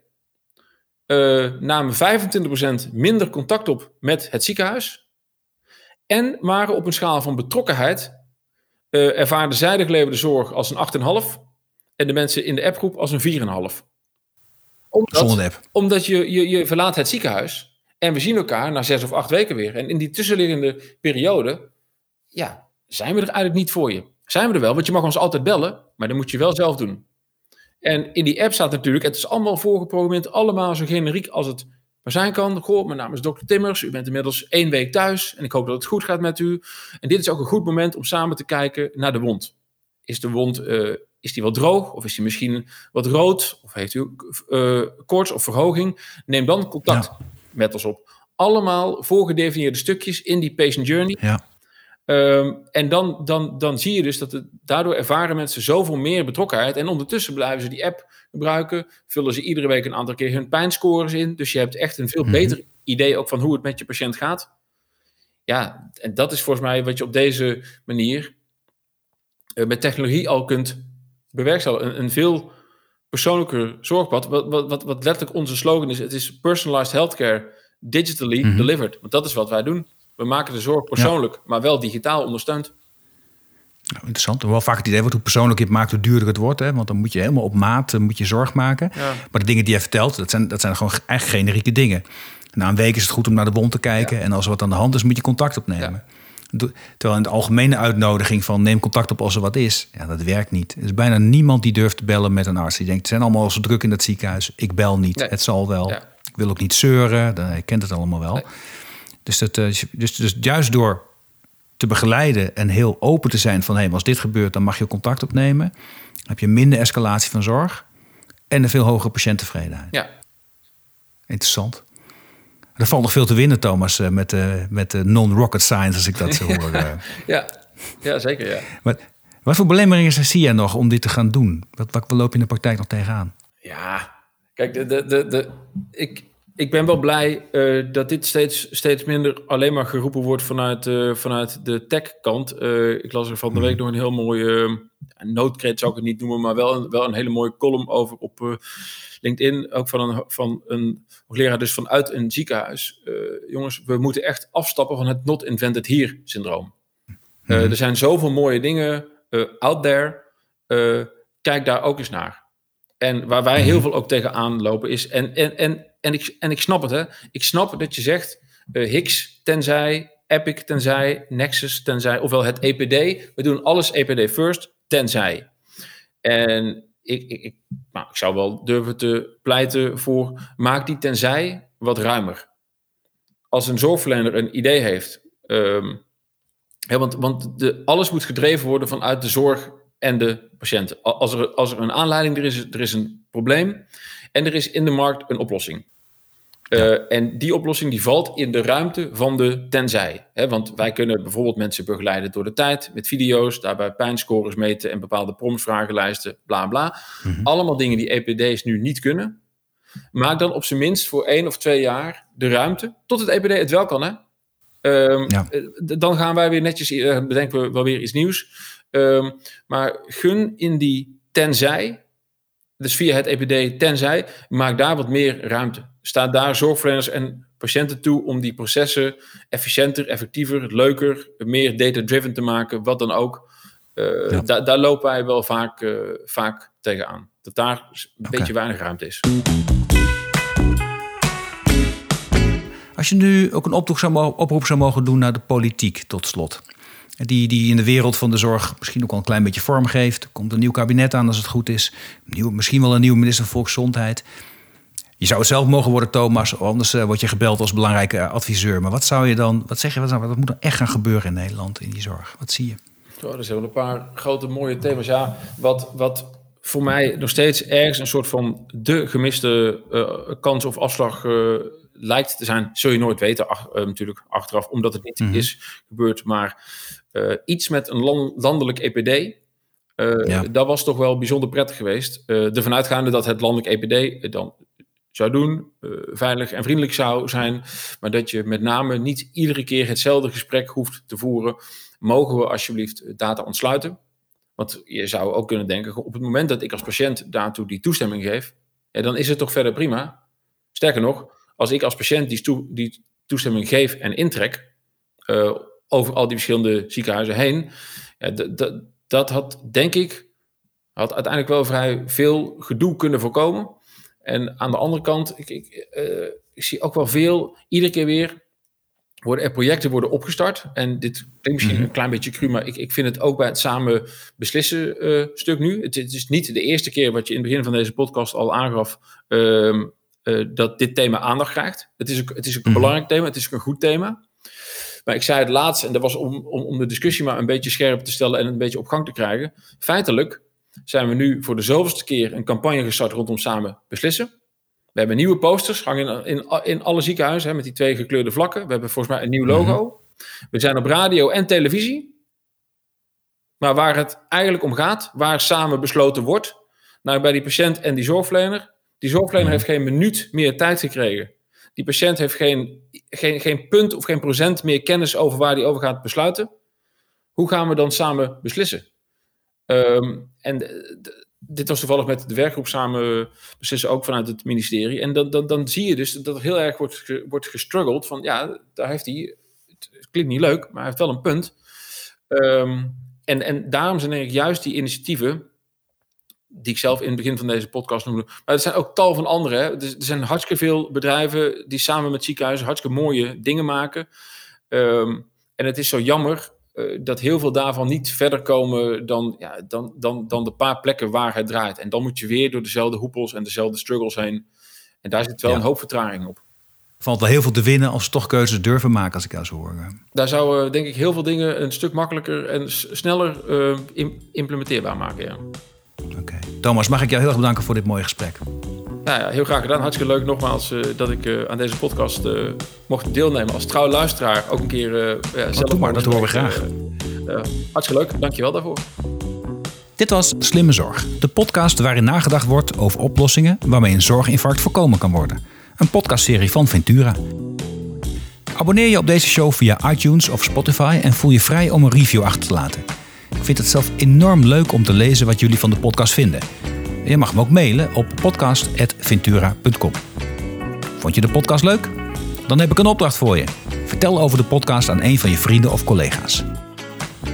Speaker 1: Uh, namen 25% minder contact op met het ziekenhuis. En waren op een schaal van betrokkenheid. Ervaarden zij de geleverde zorg als een 8,5. En de mensen in de appgroep als een 4,5. Omdat. Omdat je, je, je verlaat het ziekenhuis. En we zien elkaar na zes of acht weken weer. En in die tussenliggende periode. Ja, zijn we er eigenlijk niet voor je. Zijn we er wel, want je mag ons altijd bellen. Maar dan moet je wel zelf doen. En in die app staat natuurlijk, het is allemaal voorgeprogrammeerd, allemaal zo generiek als het maar zijn kan. Goh, mijn naam is Dr. Timmers, u bent inmiddels één week thuis en ik hoop dat het goed gaat met u. En dit is ook een goed moment om samen te kijken naar de wond. Is de wond, uh, is die wat droog of is die misschien wat rood? Of heeft u uh, koorts of verhoging? Neem dan contact met ons op. Allemaal voorgedefinieerde stukjes in die patient journey.
Speaker 2: Ja.
Speaker 1: Um, en dan, dan, dan zie je dus dat het, daardoor ervaren mensen zoveel meer betrokkenheid. En ondertussen blijven ze die app gebruiken. Vullen ze iedere week een aantal keer hun pijnscores in. Dus je hebt echt een veel mm -hmm. beter idee ook van hoe het met je patiënt gaat. Ja, en dat is volgens mij wat je op deze manier uh, met technologie al kunt bewerkstelligen. Een, een veel persoonlijker zorgpad. Wat, wat, wat, wat letterlijk onze slogan is: het is personalized healthcare digitally mm -hmm. delivered. Want dat is wat wij doen. We maken de zorg persoonlijk, ja. maar wel digitaal ondersteund.
Speaker 2: Nou, interessant. Wel vaak het idee wordt hoe persoonlijk je het maakt, hoe duurder het wordt. Hè? Want dan moet je helemaal op maat moet je zorg maken. Ja. Maar de dingen die je vertelt, dat zijn, dat zijn gewoon echt generieke dingen. Na een week is het goed om naar de wond te kijken. Ja. En als er wat aan de hand is, moet je contact opnemen. Terwijl in de algemene uitnodiging van neem contact op als er wat is, ja, dat werkt niet. Er is bijna niemand die durft te bellen met een arts. Die denkt, het zijn allemaal zo druk in dat ziekenhuis. Ik bel niet, nee. het zal wel. Ik wil ook niet zeuren, je kent het allemaal wel. Nee. Dus, dat, dus, dus juist door te begeleiden en heel open te zijn van... hé, hey, als dit gebeurt, dan mag je contact opnemen... heb je minder escalatie van zorg en een veel hogere patiënttevredenheid.
Speaker 1: Ja.
Speaker 2: Interessant. Er valt nog veel te winnen, Thomas, met, met non-rocket science, als ik dat zo hoor.
Speaker 1: ja. ja, zeker, ja.
Speaker 2: Maar, wat voor belemmeringen zie jij nog om dit te gaan doen? Wat, wat loop je in de praktijk nog tegenaan?
Speaker 1: Ja, kijk, de, de, de, de, ik, ik ben wel blij uh, dat dit steeds, steeds minder alleen maar geroepen wordt vanuit, uh, vanuit de tech-kant. Uh, ik las er van de week nog een heel mooie noodkreet, zou ik het niet noemen, maar wel een, wel een hele mooie column over op LinkedIn. Ook van een, van een hoogleraar, dus vanuit een ziekenhuis. jongens, we moeten echt afstappen van het not invented here syndroom. Mm. er zijn zoveel mooie dingen out there. kijk daar ook eens naar. En waar wij heel veel ook tegenaan lopen is. En, en, en, en, ik, en ik snap het, hè. Ik snap dat je zegt. Uh, Higgs tenzij, Epic tenzij, Nexus tenzij, ofwel het EPD. We doen alles EPD first, tenzij. En ik, ik, ik, nou, ik zou wel durven te pleiten voor. Maak die tenzij wat ruimer. Als een zorgverlener een idee heeft. Um, want want de, alles moet gedreven worden vanuit de zorg en de patiënt. Als er, als er een aanleiding er is, er is een probleem en er is in de markt een oplossing. Ja. Uh, en die oplossing die valt in de ruimte van de tenzij. Hè, want wij kunnen bijvoorbeeld mensen begeleiden door de tijd met video's, daarbij pijnscores meten en bepaalde promptvragenlijsten, bla bla. Mm -hmm. Allemaal dingen die EPD's nu niet kunnen. Maak dan op zijn minst voor één of twee jaar de ruimte, tot het EPD het wel kan. Hè? Um, ja. Dan gaan wij weer netjes, uh, bedenken we wel weer iets nieuws. Um, maar gun in die tenzij, dus via het EPD tenzij, maak daar wat meer ruimte. Staat daar zorgverleners en patiënten toe om die processen efficiënter, effectiever, leuker, meer data-driven te maken, wat dan ook. Uh, ja. da daar lopen wij wel vaak, uh, vaak tegenaan. Dat daar een okay. beetje weinig ruimte is.
Speaker 2: Als je nu ook een oproep zou, oproep zou mogen doen naar de politiek, tot slot. Die, die in de wereld van de zorg misschien ook al een klein beetje vorm geeft. Er komt een nieuw kabinet aan als het goed is. Misschien wel een nieuwe minister van Volksgezondheid. Je zou het zelf mogen worden, Thomas. Anders uh, word je gebeld als belangrijke adviseur. Maar wat zou je dan, wat zeg je, wat, wat moet er echt gaan gebeuren in Nederland in die zorg? Wat zie je?
Speaker 1: Zo, er zijn wel een paar grote mooie thema's. Ja, wat, wat voor mij nog steeds ergens een soort van de gemiste uh, kans of afslag uh, lijkt te zijn, zul je nooit weten, ach, natuurlijk achteraf, omdat het niet mm -hmm. is gebeurd. Maar iets met een land, landelijk EPD. Dat was toch wel bijzonder prettig geweest. Ervan uitgaande dat het landelijk EPD dan zou doen, veilig en vriendelijk zou zijn, maar dat je met name niet iedere keer hetzelfde gesprek hoeft te voeren. Mogen we alsjeblieft data ontsluiten? Want je zou ook kunnen denken, op het moment dat ik als patiënt daartoe die toestemming geef, ja, dan is het toch verder prima. Sterker nog, als ik als patiënt die, die toestemming geef en intrek uh, over al die verschillende ziekenhuizen heen, ja, dat had denk ik had uiteindelijk wel vrij veel gedoe kunnen voorkomen. En aan de andere kant, ik, ik, uh, ik zie ook wel veel, iedere keer weer worden er projecten worden opgestart. En dit klinkt misschien mhm. een klein beetje cru, maar ik, ik vind het ook bij het samen beslissen uh, stuk nu. Het, het, is niet de eerste keer wat je in het begin van deze podcast al aangaf. Uh, uh, dat dit thema aandacht krijgt. Het is, ook, het is ook een mhm. belangrijk thema, het is ook een goed thema. Maar ik zei het laatst, en dat was om, om, om de discussie maar een beetje scherp te stellen en een beetje op gang te krijgen. Feitelijk zijn we nu voor de zoveelste keer een campagne gestart rondom samen beslissen. We hebben nieuwe posters, hangen in, in, in alle ziekenhuizen hè, met die twee gekleurde vlakken. We hebben volgens mij een nieuw logo. Mhm. We zijn op radio en televisie. Maar waar het eigenlijk om gaat, waar samen besloten wordt, nou bij die patiënt en die zorgverlener. Die zorgverlener heeft geen minuut meer tijd gekregen. Die patiënt heeft geen, geen, geen punt of geen procent meer kennis over waar die over gaat besluiten. Hoe gaan we dan samen beslissen? Um, en dit was toevallig met de werkgroep samen beslissen, ook vanuit het ministerie. En dan, dan, dan zie je dus dat er heel erg wordt, wordt gestruggeld van, ja, daar heeft hij, het klinkt niet leuk, maar hij heeft wel een punt. Um, en, en daarom zijn eigenlijk juist die initiatieven, die ik zelf in het begin van deze podcast noemde, maar er zijn ook tal van andere. Hè. Er, er zijn hartstikke veel bedrijven die samen met ziekenhuizen hartstikke mooie dingen maken. Um, en het is zo jammer uh, dat heel veel daarvan niet verder komen dan, ja, dan, dan, dan de paar plekken waar het draait. En dan moet je weer door dezelfde hoepels en dezelfde struggles heen. En daar zit wel een hoop vertraging op.
Speaker 2: Valt wel heel veel te winnen als ze toch keuzes durven maken, als ik jou zo hoor.
Speaker 1: Daar zouden denk ik heel veel dingen een stuk makkelijker en sneller uh, implementeerbaar maken. Ja.
Speaker 2: Oké. Thomas, mag ik jou heel erg bedanken voor dit mooie gesprek.
Speaker 1: Nou ja, heel graag gedaan. Hartstikke leuk nogmaals uh, dat ik uh, aan deze podcast uh, mocht deelnemen. Als trouwe luisteraar ook een keer ja, zelf
Speaker 2: maar. Dat horen we graag.
Speaker 1: hartstikke leuk. Dankjewel daarvoor.
Speaker 2: Dit was Slimme Zorg. De podcast waarin nagedacht wordt over oplossingen waarmee een zorginfarct voorkomen kan worden. Een podcastserie van Ventura. Abonneer je op deze show via iTunes of Spotify en voel je vrij om een review achter te laten. Ik vind het zelf enorm leuk om te lezen wat jullie van de podcast vinden. Je mag me ook mailen op podcast.ventura.com. Vond je de podcast leuk? Dan heb ik een opdracht voor je. Vertel over de podcast aan een van je vrienden of collega's.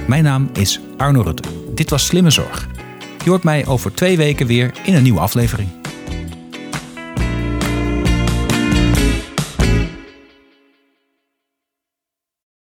Speaker 2: Mijn naam is Arno Rutte. Dit was Slimme Zorg. Je hoort mij over twee weken weer in een nieuwe aflevering.